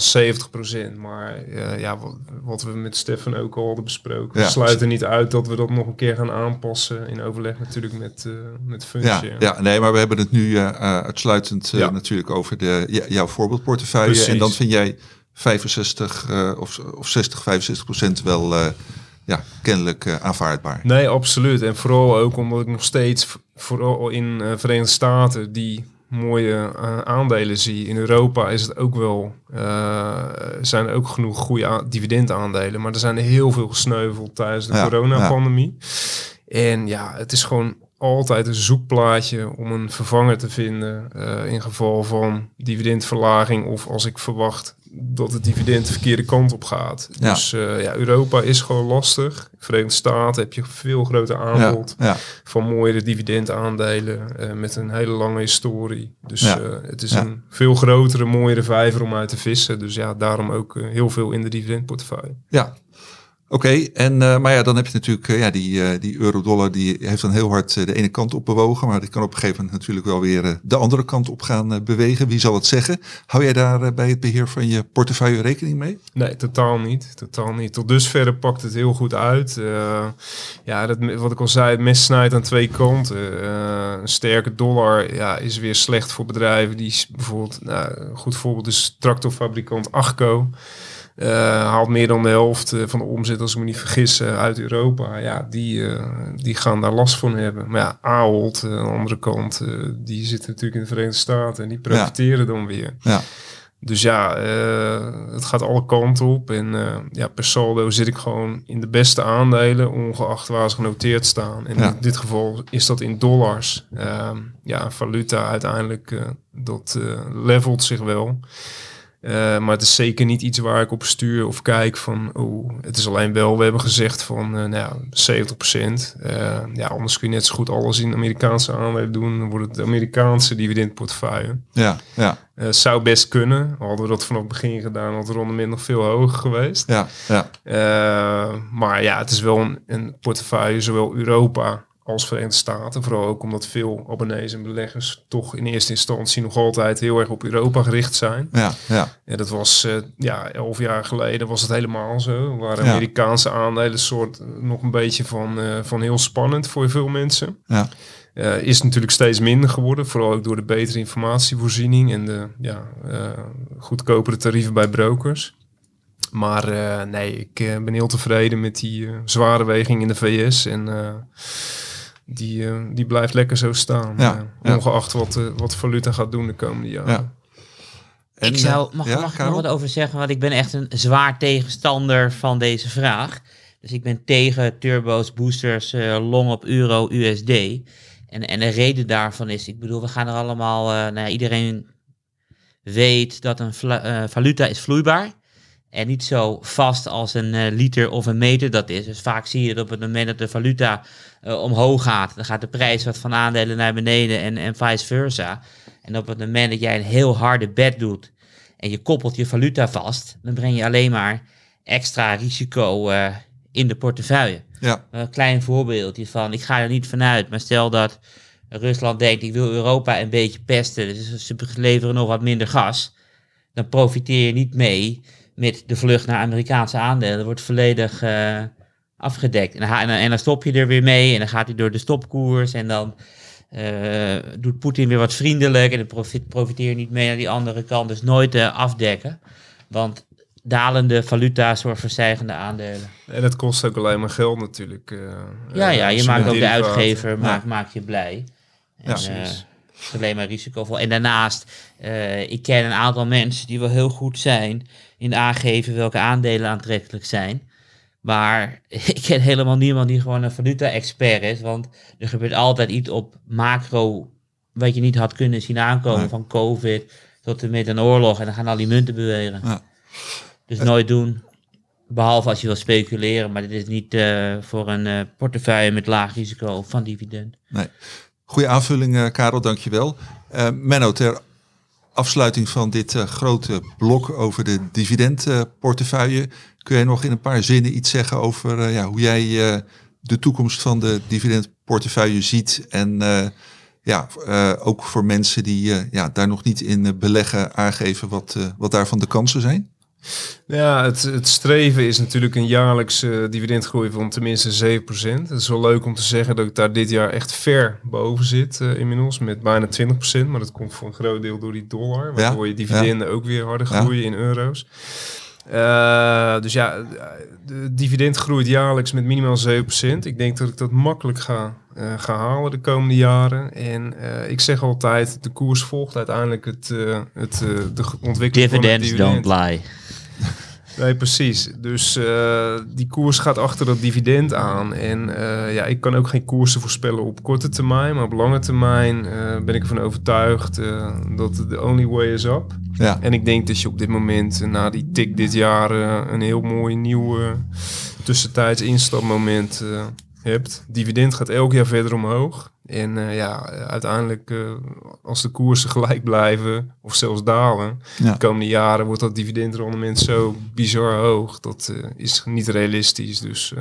70%. Maar ja, wat, wat, we met Stefan ook al hadden besproken, ja. we sluiten niet uit dat we dat nog een keer gaan aanpassen in overleg natuurlijk met, met functie. Ja, ja, nee, maar we hebben het nu uitsluitend natuurlijk over de, jouw voorbeeldportefeuille. Precies. En dan vind jij 65 of, of 60, 65 procent wel ja, kennelijk uh, aanvaardbaar. Nee, absoluut. En vooral ook omdat ik nog steeds, vooral in uh, Verenigde Staten, die mooie uh, aandelen zie. In Europa is het ook wel, zijn er ook genoeg goede dividendaandelen. Maar er zijn er heel veel gesneuveld tijdens de ja, coronapandemie. Ja. En ja, het is gewoon altijd een zoekplaatje om een vervanger te vinden in geval van dividendverlaging of als ik verwacht dat het dividend de verkeerde kant op gaat. Ja. Dus uh, ja, Europa is gewoon lastig. Verenigde Staten heb je veel groter aanbod ja, ja. van mooiere dividendaandelen uh, met een hele lange historie. Dus uh, het is een veel grotere, mooiere vijver om uit te vissen. Dus ja, daarom ook heel veel in de dividendportefeuille. Ja, Oké, en uh, maar ja, dan heb je natuurlijk uh, ja, die, uh, die euro-dollar, die heeft dan heel hard de ene kant op bewogen, maar die kan op een gegeven moment natuurlijk wel weer de andere kant op gaan bewegen. Wie zal het zeggen? Hou jij daar bij het beheer van je portefeuille rekening mee? Nee, totaal niet. Totaal niet. Tot dusver pakt het heel goed uit. ja, dat, wat ik al zei, het mes snijdt aan twee kanten. een sterke dollar ja, is weer slecht voor bedrijven die bijvoorbeeld, nou, goed voorbeeld is tractorfabrikant Achco. Uh, haalt meer dan de helft uh, van de omzet, als ik me niet vergis, uh, uit Europa. Ja, die, die gaan daar last van hebben. Maar ja, Ahold, aan de andere kant, die zitten natuurlijk in de Verenigde Staten en die profiteren ja. dan weer. Ja. Dus ja, het gaat alle kanten op. En ja, per saldo zit ik gewoon in de beste aandelen, ongeacht waar ze genoteerd staan. En ja. in dit geval is dat in dollars. Ehm, ja, valuta uiteindelijk, dat levelt zich wel. Uh, maar het is zeker niet iets waar ik op stuur of kijk van, oh, het is alleen wel, we hebben gezegd van, uh, nou ja, 70%. Uh, ja, anders kun je net zo goed alles in Amerikaanse aandelen doen. Dan wordt het de Amerikaanse dividendportefeuille. Ja, ja. zou best kunnen. Hadden we dat vanaf het begin gedaan, had de rendement nog veel hoger geweest. Ja, ja. maar ja, het is wel een, een portefeuille, zowel Europa als Verenigde Staten. Vooral ook omdat veel abonnees en beleggers toch in eerste instantie nog altijd heel erg op Europa gericht zijn. Ja, ja. En dat was uh, ja, elf jaar geleden was het helemaal zo. Waar Amerikaanse aandelen soort nog een beetje van, uh, van heel spannend voor veel mensen. Ja. Uh, is natuurlijk steeds minder geworden, vooral ook door de betere informatievoorziening en de ja, goedkopere tarieven bij brokers. Maar nee, ik ben heel tevreden met die zware weging in de VS en die, uh, die blijft lekker zo staan. Ja, uh, ongeacht wat, uh, wat valuta gaat doen de komende jaren. Ja. En, ik zou, mag, ja, mag ik nog wat over zeggen? Want ik ben echt een zwaar tegenstander van deze vraag. Dus ik ben tegen turbo's, boosters, long op euro, USD. En, en de reden daarvan is, ik bedoel, we gaan er allemaal, nou, iedereen weet dat een valuta is vloeibaar. En niet zo vast als een uh, liter of een meter dat is. Dus vaak zie je dat op het moment dat de valuta uh, omhoog gaat, dan gaat de prijs wat van aandelen naar beneden en, en vice versa. En op het moment dat jij een heel harde bet doet en je koppelt je valuta vast, dan breng je alleen maar extra risico eh, in de portefeuille. Ja, Een klein voorbeeldje van, ik ga er niet vanuit, maar stel dat Rusland denkt, ik wil Europa een beetje pesten, dus ze leveren nog wat minder gas, dan profiteer je niet mee met de vlucht naar Amerikaanse aandelen. Wordt volledig eh, afgedekt. En dan, en, dan, en dan stop je er weer mee en dan gaat hij door de stopkoers en dan eh, doet Poetin weer wat vriendelijk en dan profit, profiteer je niet mee naar die andere kant. Dus nooit eh, afdekken, want dalende valuta zorgt voor stijgende aandelen. En het kost ook alleen maar geld natuurlijk. Ja, ja, je maakt ook de uitgever, maakt, maakt je blij. En, Ja, precies. Is alleen maar risicovol. En daarnaast, eh, ik ken een aantal mensen die wel heel goed zijn in aangeven welke aandelen aantrekkelijk zijn. Maar ik ken helemaal niemand die gewoon een valuta-expert is. Want er gebeurt altijd iets op macro wat je niet had kunnen zien aankomen. Nee. Van COVID tot en met een oorlog. En dan gaan al die munten bewegen. Ja. Dus nooit doen. Behalve als je wil speculeren. Maar dit is niet eh, voor een eh, portefeuille met laag risico van dividend. nee. Goeie aanvulling, eh, Karel, dankjewel. Eh Menno, ter afsluiting van dit eh, grote blok over de dividendportefeuille, kun jij nog in een paar zinnen iets zeggen over ja, hoe jij de toekomst van de dividendportefeuille ziet en ja, ook voor mensen die ja, daar nog niet in beleggen aangeven wat, wat daarvan de kansen zijn? Ja, het, het streven is natuurlijk een jaarlijkse dividendgroei van tenminste 7%. Het is wel leuk om te zeggen dat ik daar dit jaar echt ver boven zit eh, inmiddels met bijna 20%. Maar dat komt voor een groot deel door die dollar, waardoor je dividenden ook weer harder Ja. groeien in euro's. Eh, dus ja, de dividend groeit jaarlijks met minimaal 7%. Ik denk dat ik dat makkelijk ga, eh, ga halen de komende jaren. En eh, ik zeg altijd, de koers volgt uiteindelijk het, eh, het, eh, de ontwikkeling van het Dividends dividend. don't lie. Nee, precies. Dus eh, die koers gaat achter dat dividend aan. En eh, ja, ik kan ook geen koersen voorspellen op korte termijn. Maar op lange termijn eh, ben ik ervan overtuigd dat the only way is up. Ja, En ik denk dat je op dit moment, na die tik dit jaar, een heel mooi nieuw tussentijds instapmoment hebt. Dividend gaat elk jaar verder omhoog. En eh, ja, uiteindelijk, eh, als de koersen gelijk blijven of zelfs dalen, Ja. de komende jaren wordt dat dividendrendement zo bizar hoog. Dat eh, is niet realistisch. Dus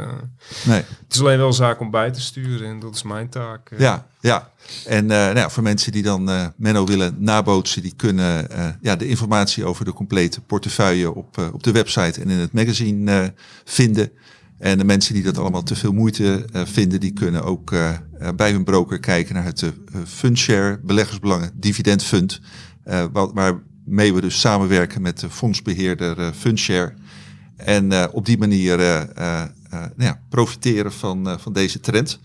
nee. het is alleen wel een zaak om bij te sturen en dat is mijn taak. Ja, ja. En nou ja, voor mensen die dan Menno willen nabootsen, die kunnen ja, de informatie over de complete portefeuille op, op de website en in het magazine vinden. En de mensen die dat allemaal te veel moeite eh, vinden, die kunnen ook eh, eh, bij hun broker kijken naar het Fundshare Beleggersbelangen Dividend Fund. wat, waarmee we dus samenwerken met de fondsbeheerder eh, Fundshare. En op die manier nou ja, profiteren van, van deze trend.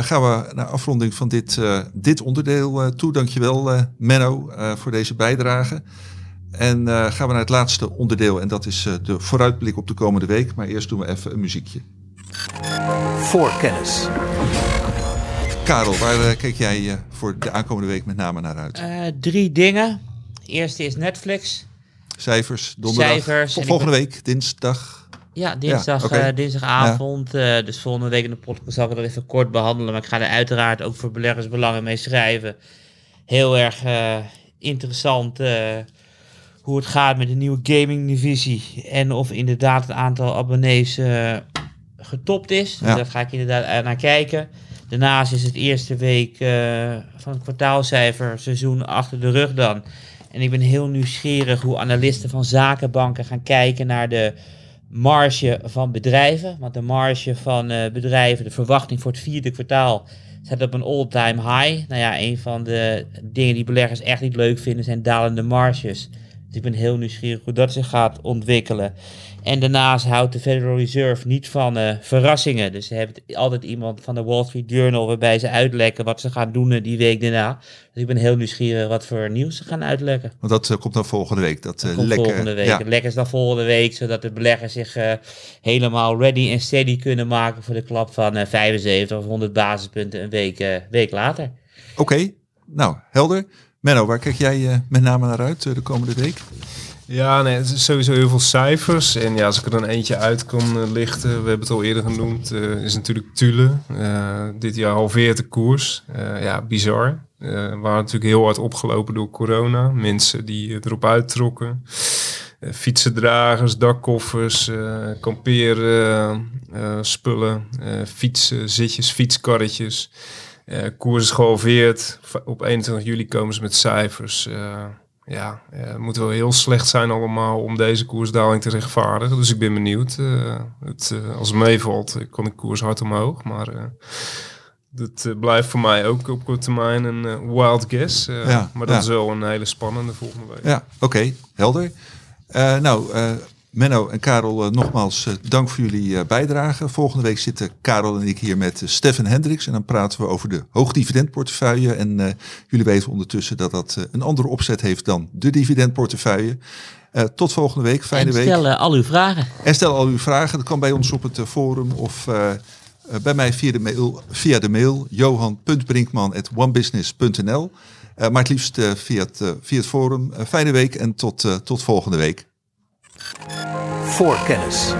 Gaan we naar afronding van dit, eh, dit onderdeel eh, toe. Dankjewel Menno voor deze bijdrage. En eh, gaan we naar het laatste onderdeel en dat is eh, de vooruitblik op de komende week. Maar eerst doen we even een muziekje. Voorkennis. Karel, waar eh, kijk jij voor de aankomende week met name naar uit? Eh, drie dingen. Eerste is Netflix. Cijfers, donderdag, Cijfers, vol- en volgende week, dinsdag. Ja, dinsdag, dinsdagavond. eh, dus volgende week in de podcast zal ik het even kort behandelen. Maar ik ga er uiteraard ook voor beleggersbelangen mee schrijven. Heel erg eh, interessant eh, hoe het gaat met de nieuwe gaming divisie. En of inderdaad het aantal abonnees eh, getopt is. Dus Ja. Daar ga ik inderdaad naar kijken. Daarnaast is het eerste week eh, van het kwartaalcijfer seizoen achter de rug dan. En ik ben heel nieuwsgierig hoe analisten van zakenbanken gaan kijken naar de marge van bedrijven. Want de marge van eh, bedrijven, de verwachting voor het vierde kwartaal, staat op een all-time high. Nou ja, een van de dingen die beleggers echt niet leuk vinden zijn dalende marges. Dus ik ben heel nieuwsgierig hoe dat zich gaat ontwikkelen. En daarnaast houdt de Federal Reserve niet van eh, verrassingen. Dus ze hebben altijd iemand van de Wall Street Journal waarbij ze uitlekken wat ze gaan doen eh, die week daarna. Dus ik ben heel nieuwsgierig wat voor nieuws ze gaan uitlekken. Want dat eh, komt dan volgende week. Dat, Komt lekker, volgende week. Ja, Het lekker is dan volgende week, zodat de beleggers zich helemaal ready en steady kunnen maken voor de klap van eh, 75 of 100 basispunten een week, week later. Oké, nou helder. Menno, waar kijk jij eh, met name naar uit eh, de komende week? Ja, nee, het is sowieso heel veel cijfers. En ja, als ik er dan eentje uit kan eh, lichten, we hebben het al eerder genoemd, eh, is natuurlijk Tule. Dit jaar halveert de koers. Ja, bizar. Eh, waren natuurlijk heel hard opgelopen door corona. Mensen die erop uittrokken. Uh, fietsendragers, dakkoffers, uh, kamperen, spullen, fietsen, zitjes, fietskarretjes. Koers is gehalveerd. Op 21 juli komen ze met cijfers ja, het moet wel heel slecht zijn allemaal om deze koersdaling te rechtvaardigen. Dus ik ben benieuwd. Het, als het meevalt, kon ik koers hard omhoog. Maar dat blijft voor mij ook op korte termijn een wild guess. Ja, maar dat ja. is wel een hele spannende volgende week. Ja, oké. Helder. nou, Menno en Karel, uh, nogmaals uh, dank voor jullie uh, bijdrage. Volgende week zitten Karel en ik hier met Stefan Hendricks. En dan praten we over de hoogdividendportefeuille. En jullie weten ondertussen dat dat een andere opzet heeft dan de dividendportefeuille. tot volgende week. Fijne en week. stel al uw vragen. En stel al uw vragen. Dat kan bij ons op het forum of bij mij via de mail, via de mail johan.brinkman.onebusiness.nl. maar het liefst via, het, via het forum. fijne week en tot, tot volgende week. Voorkennis.